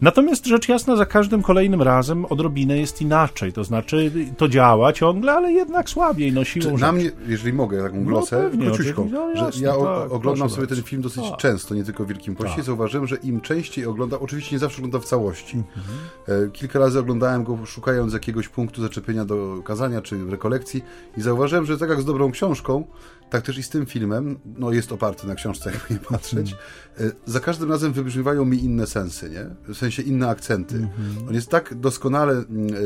Natomiast rzecz jasna, za każdym kolejnym razem odrobinę jest inaczej, to znaczy to działa ciągle, ale jednak słabiej, no siłą Na mnie, jeżeli mogę taką no, glosę, no, pewnie, no, że ja tak, oglądam sobie ten film dosyć tak. często, nie tylko w Wielkim Poście, tak. zauważyłem, że im częściej oglądam, oczywiście nie zawsze oglądam w całości. Mhm. E, kilka razy oglądałem go szukając jakiegoś punktu zaczepienia do kazania czy rekolekcji i zauważyłem, że tak jak z dobrą książką, tak też i z tym filmem, no jest oparty na książce, jakby nie patrzeć, mm. za każdym razem wybrzmiewają mi inne sensy, nie? W sensie inne akcenty. Mm -hmm. On jest tak doskonale mm, e,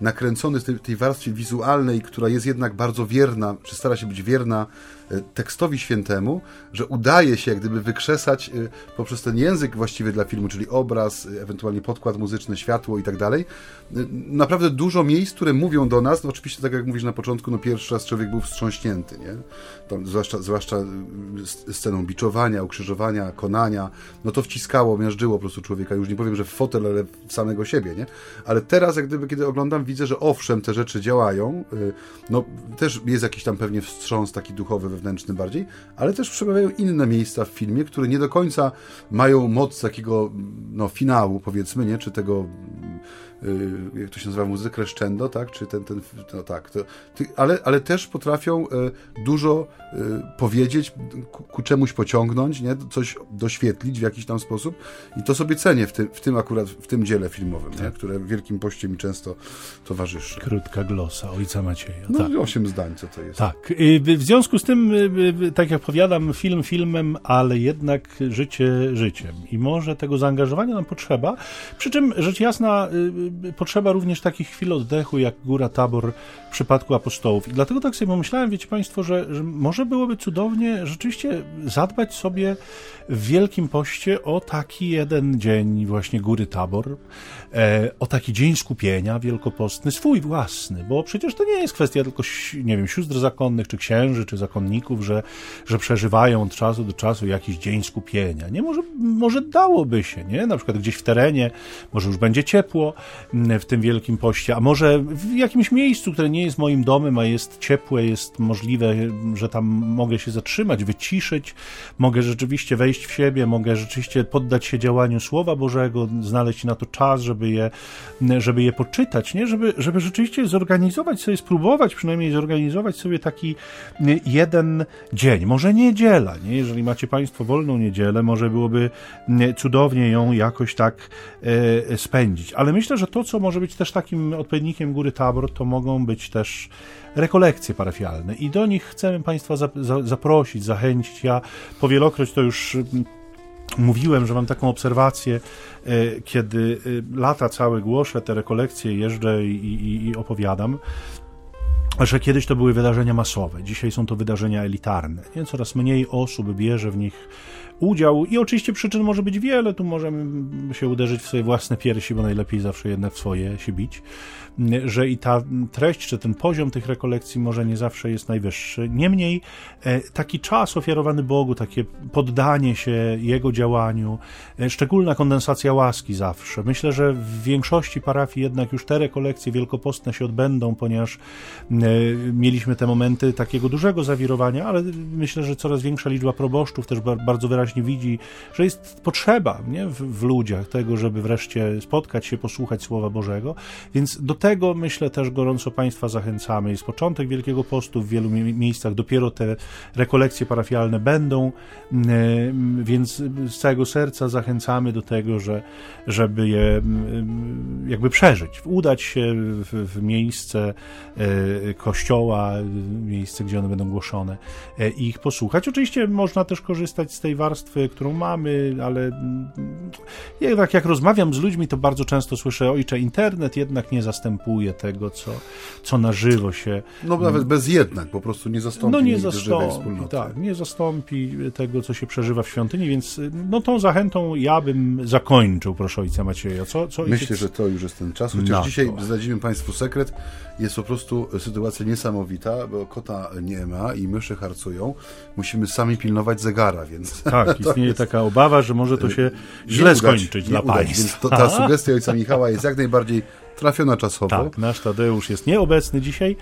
nakręcony w tej, tej warstwie wizualnej, która jest jednak bardzo wierna, czy stara się być wierna E, tekstowi świętemu, że udaje się jak gdyby wykrzesać poprzez ten język właściwy dla filmu, czyli obraz, ewentualnie podkład muzyczny, światło i tak dalej, naprawdę dużo miejsc, które mówią do nas, no oczywiście tak jak mówisz na początku, no pierwszy raz człowiek był wstrząśnięty, nie? Tam, zwłaszcza, zwłaszcza sceną biczowania, ukrzyżowania, konania, no to wciskało, miażdżyło po prostu człowieka, już nie powiem, że w fotel, ale w samego siebie, nie? Ale teraz jak gdyby, kiedy oglądam, widzę, że owszem, te rzeczy działają, no też jest jakiś tam pewnie wstrząs taki duchowy wewnętrzny bardziej, ale też przemawiają inne miejsca w filmie, które nie do końca mają moc takiego no, finału, powiedzmy, nie? czy tego Y, jak to się nazywa, muzykę crescendo, tak? Czy ten, ten no tak, to, ale, ale też potrafią e, dużo e, powiedzieć, ku, ku, czemuś pociągnąć, nie? Coś doświetlić w jakiś tam sposób i to sobie cenię w tym, w tym akurat, w tym dziele filmowym, tak. które w Wielkim Poście mi często towarzyszy. Krótka glosa ojca Macieja. No tak. osiem zdań, co to jest. Tak. W związku z tym, tak jak powiadam, film filmem, ale jednak życie życiem. I może tego zaangażowania nam potrzeba, przy czym rzecz jasna potrzeba również takich chwil oddechu, jak Góra Tabor w przypadku apostołów. I dlatego tak sobie pomyślałem, wiecie Państwo, że, że może byłoby cudownie rzeczywiście zadbać sobie w Wielkim Poście o taki jeden dzień właśnie Góry Tabor, o taki dzień skupienia wielkopostny, swój własny, bo przecież to nie jest kwestia tylko, nie wiem, sióstr zakonnych, czy księży, czy zakonników, że, że przeżywają od czasu do czasu jakiś dzień skupienia. Nie, może, może dałoby się, nie? Na przykład gdzieś w terenie, może już będzie ciepło w tym Wielkim Poście, a może w jakimś miejscu, które nie jest moim domem, a jest ciepłe, jest możliwe, że tam mogę się zatrzymać, wyciszyć, mogę rzeczywiście wejść w siebie, mogę rzeczywiście poddać się działaniu Słowa Bożego, znaleźć na to czas, żeby je, żeby je poczytać, nie? Żeby, żeby rzeczywiście zorganizować sobie, spróbować przynajmniej zorganizować sobie taki jeden dzień, może niedziela, nie? Jeżeli macie Państwo wolną niedzielę, może byłoby cudownie ją jakoś tak e, spędzić. Ale myślę, że to, co może być też takim odpowiednikiem Góry Tabor, to mogą być też rekolekcje parafialne i do nich chcemy Państwa zaprosić, zachęcić. Ja powielokroć to już mówiłem, że mam taką obserwację, e, kiedy e, lata całe głoszę te rekolekcje, jeżdżę i, i, i opowiadam, że kiedyś to były wydarzenia masowe, dzisiaj są to wydarzenia elitarne. Nie? Coraz mniej osób bierze w nich udział i oczywiście przyczyn może być wiele, tu możemy się uderzyć w swoje własne piersi, bo najlepiej zawsze jednak w swoje się bić że i ta treść, czy ten poziom tych rekolekcji może nie zawsze jest najwyższy. Niemniej e, taki czas ofiarowany Bogu, takie poddanie się Jego działaniu, e, szczególna kondensacja łaski zawsze. Myślę, że w większości parafii jednak już te rekolekcje wielkopostne się odbędą, ponieważ e, mieliśmy te momenty takiego dużego zawirowania, ale myślę, że coraz większa liczba proboszczów też bardzo wyraźnie widzi, że jest potrzeba nie, w, w ludziach tego, żeby wreszcie spotkać się, posłuchać Słowa Bożego, więc do tego myślę też gorąco Państwa zachęcamy. Jest początek Wielkiego Postu w wielu miejscach, dopiero te rekolekcje parafialne będą, więc z całego serca zachęcamy do tego, że, żeby je jakby przeżyć, udać się w, w miejsce e, kościoła, miejsce, gdzie one będą głoszone e, i ich posłuchać. Oczywiście można też korzystać z tej warstwy, którą mamy, ale jednak jak rozmawiam z ludźmi, to bardzo często słyszę, ojcze, internet jednak nie zastępuje zastępuje tego, co, co na żywo się... No nawet bez jednak, po prostu nie zastąpi no, nie zastąpi, tak, nie zastąpi tego, co się przeżywa w świątyni, więc no tą zachętą ja bym zakończył, proszę ojca Macieja. Co, co Myślę, ojciec... że to już jest ten czas, chociaż dzisiaj zdradzimy Państwu sekret, jest po prostu sytuacja niesamowita, bo kota nie ma i myszy harcują. Musimy sami pilnować zegara, więc... Tak, istnieje jest... taka obawa, że może to się źle udać, skończyć dla udać, Państwa. Więc to, ta sugestia ojca Michała jest jak najbardziej trafiona czasowo. Tak, nasz Tadeusz jest nieobecny dzisiaj,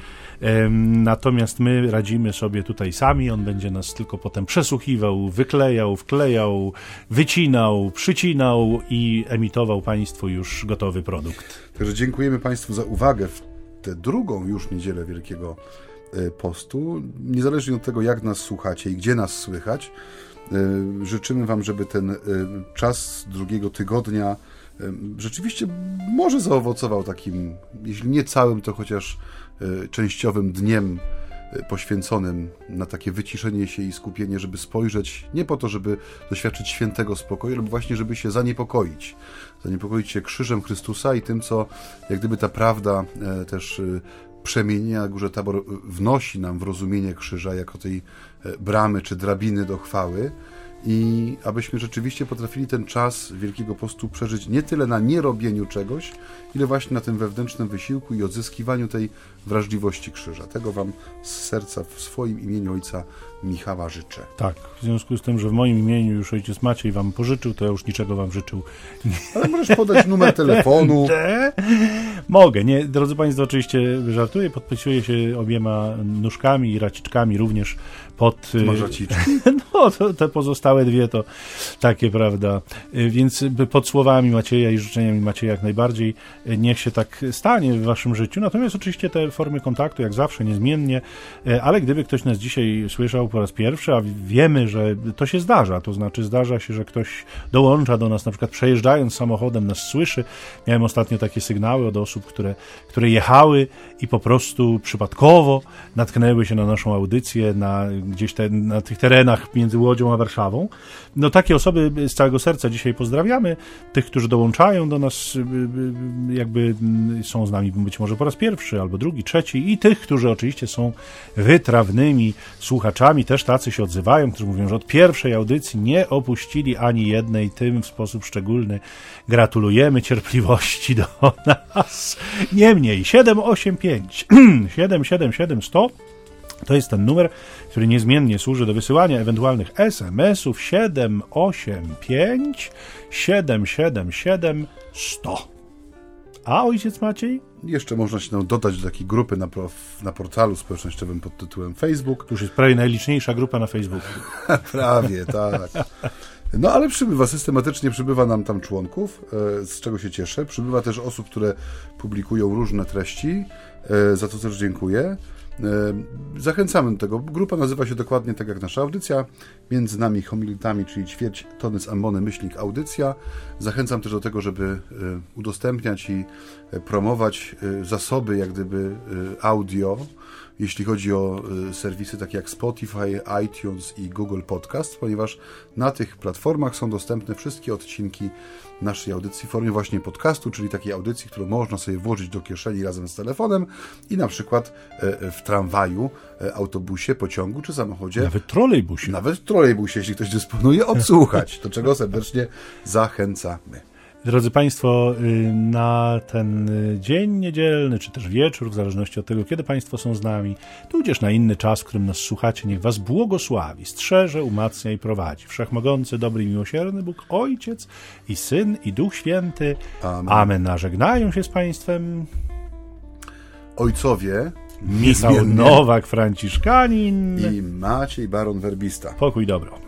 natomiast my radzimy sobie tutaj sami. On będzie nas tylko potem przesłuchiwał, wyklejał, wklejał, wycinał, przycinał i emitował Państwu już gotowy produkt. Także dziękujemy Państwu za uwagę w tę drugą już niedzielę Wielkiego e, Postu. Niezależnie od tego, jak nas słuchacie i gdzie nas słychać, e, życzymy Wam, żeby ten e, czas drugiego tygodnia rzeczywiście może zaowocował takim, jeśli nie całym, to chociaż e, częściowym dniem e, poświęconym na takie wyciszenie się i skupienie, żeby spojrzeć nie po to, żeby doświadczyć świętego spokoju, ale właśnie, żeby się zaniepokoić. Zaniepokoić się krzyżem Chrystusa i tym, co jak gdyby ta prawda e, też przemienienia Górze Tabor wnosi nam w rozumienie krzyża jako tej bramy czy drabiny do chwały i abyśmy rzeczywiście potrafili ten czas Wielkiego Postu przeżyć nie tyle na nierobieniu czegoś, ile właśnie na tym wewnętrznym wysiłku i odzyskiwaniu tej wrażliwości krzyża. Tego Wam z serca w swoim imieniu Ojca Michała życzę. Tak, w związku z tym, że w moim imieniu już Ojciec Maciej Wam pożyczył, to ja już niczego Wam życzył. Ale możesz podać numer telefonu. Mogę, nie, drodzy Państwo, oczywiście żartuję, podpisuję się obiema nóżkami i raciczkami również pod... No, to, te pozostałe dwie to takie, prawda. Y, więc pod słowami Macieja i życzeniami Macieja jak najbardziej y, niech się tak stanie w waszym życiu. Natomiast oczywiście te formy kontaktu, jak zawsze, niezmiennie, y, ale gdyby ktoś nas dzisiaj słyszał po raz pierwszy, a wiemy, że to się zdarza, to znaczy zdarza się, że ktoś dołącza do nas, na przykład przejeżdżając samochodem, nas słyszy. Miałem ostatnio takie sygnały od osób, które, które jechały i po prostu przypadkowo natknęły się na naszą audycję, na gdzieś te, na tych terenach między Łodzią a Warszawą. No takie osoby z całego serca dzisiaj pozdrawiamy. Tych, którzy dołączają do nas, y, y, y, jakby mm, są z nami być może po raz pierwszy, albo drugi, trzeci i tych, którzy oczywiście są wytrawnymi słuchaczami, też tacy się odzywają, którzy mówią, że od pierwszej audycji nie opuścili ani jednej, tym w sposób szczególny gratulujemy cierpliwości do nas. Niemniej 785 777 100 to jest ten numer, który niezmiennie służy do wysyłania ewentualnych SMS-ów 785 777 100. A ojciec Maciej? Jeszcze można się dodać do takiej grupy na, na portalu społecznościowym pod tytułem Facebook. To już jest prawie najliczniejsza grupa na Facebooku. prawie, tak. No ale przybywa, systematycznie przybywa nam tam członków, e, z czego się cieszę. Przybywa też osób, które publikują różne treści, e, za to też dziękuję. Zachęcamy do tego. Grupa nazywa się dokładnie tak jak nasza audycja. Między nami homilitami, czyli ćwierć tony z ambony myślnik audycja. Zachęcam też do tego, żeby udostępniać i promować zasoby jak gdyby audio jeśli chodzi o y, serwisy takie jak Spotify, iTunes i Google Podcast, ponieważ na tych platformach są dostępne wszystkie odcinki naszej audycji w formie właśnie podcastu, czyli takiej audycji, którą można sobie włożyć do kieszeni razem z telefonem i na przykład e, e, w tramwaju, e, autobusie, pociągu czy samochodzie. Nawet trolejbusie. Nawet trolejbusie, jeśli ktoś dysponuje, odsłuchać, do czego serdecznie zachęcamy. Drodzy Państwo, y, na ten y, dzień niedzielny, czy też wieczór, w zależności od tego, kiedy Państwo są z nami, tudzież na inny czas, w którym nas słuchacie, niech Was błogosławi, strzeże, umacnia i prowadzi. Wszechmogący, dobry i miłosierny Bóg, Ojciec i Syn i Duch Święty. Amen. Amen. A żegnają się z Państwem ojcowie Michał Nowak, Franciszkanin i Maciej Baron Werbista. Pokój dobro.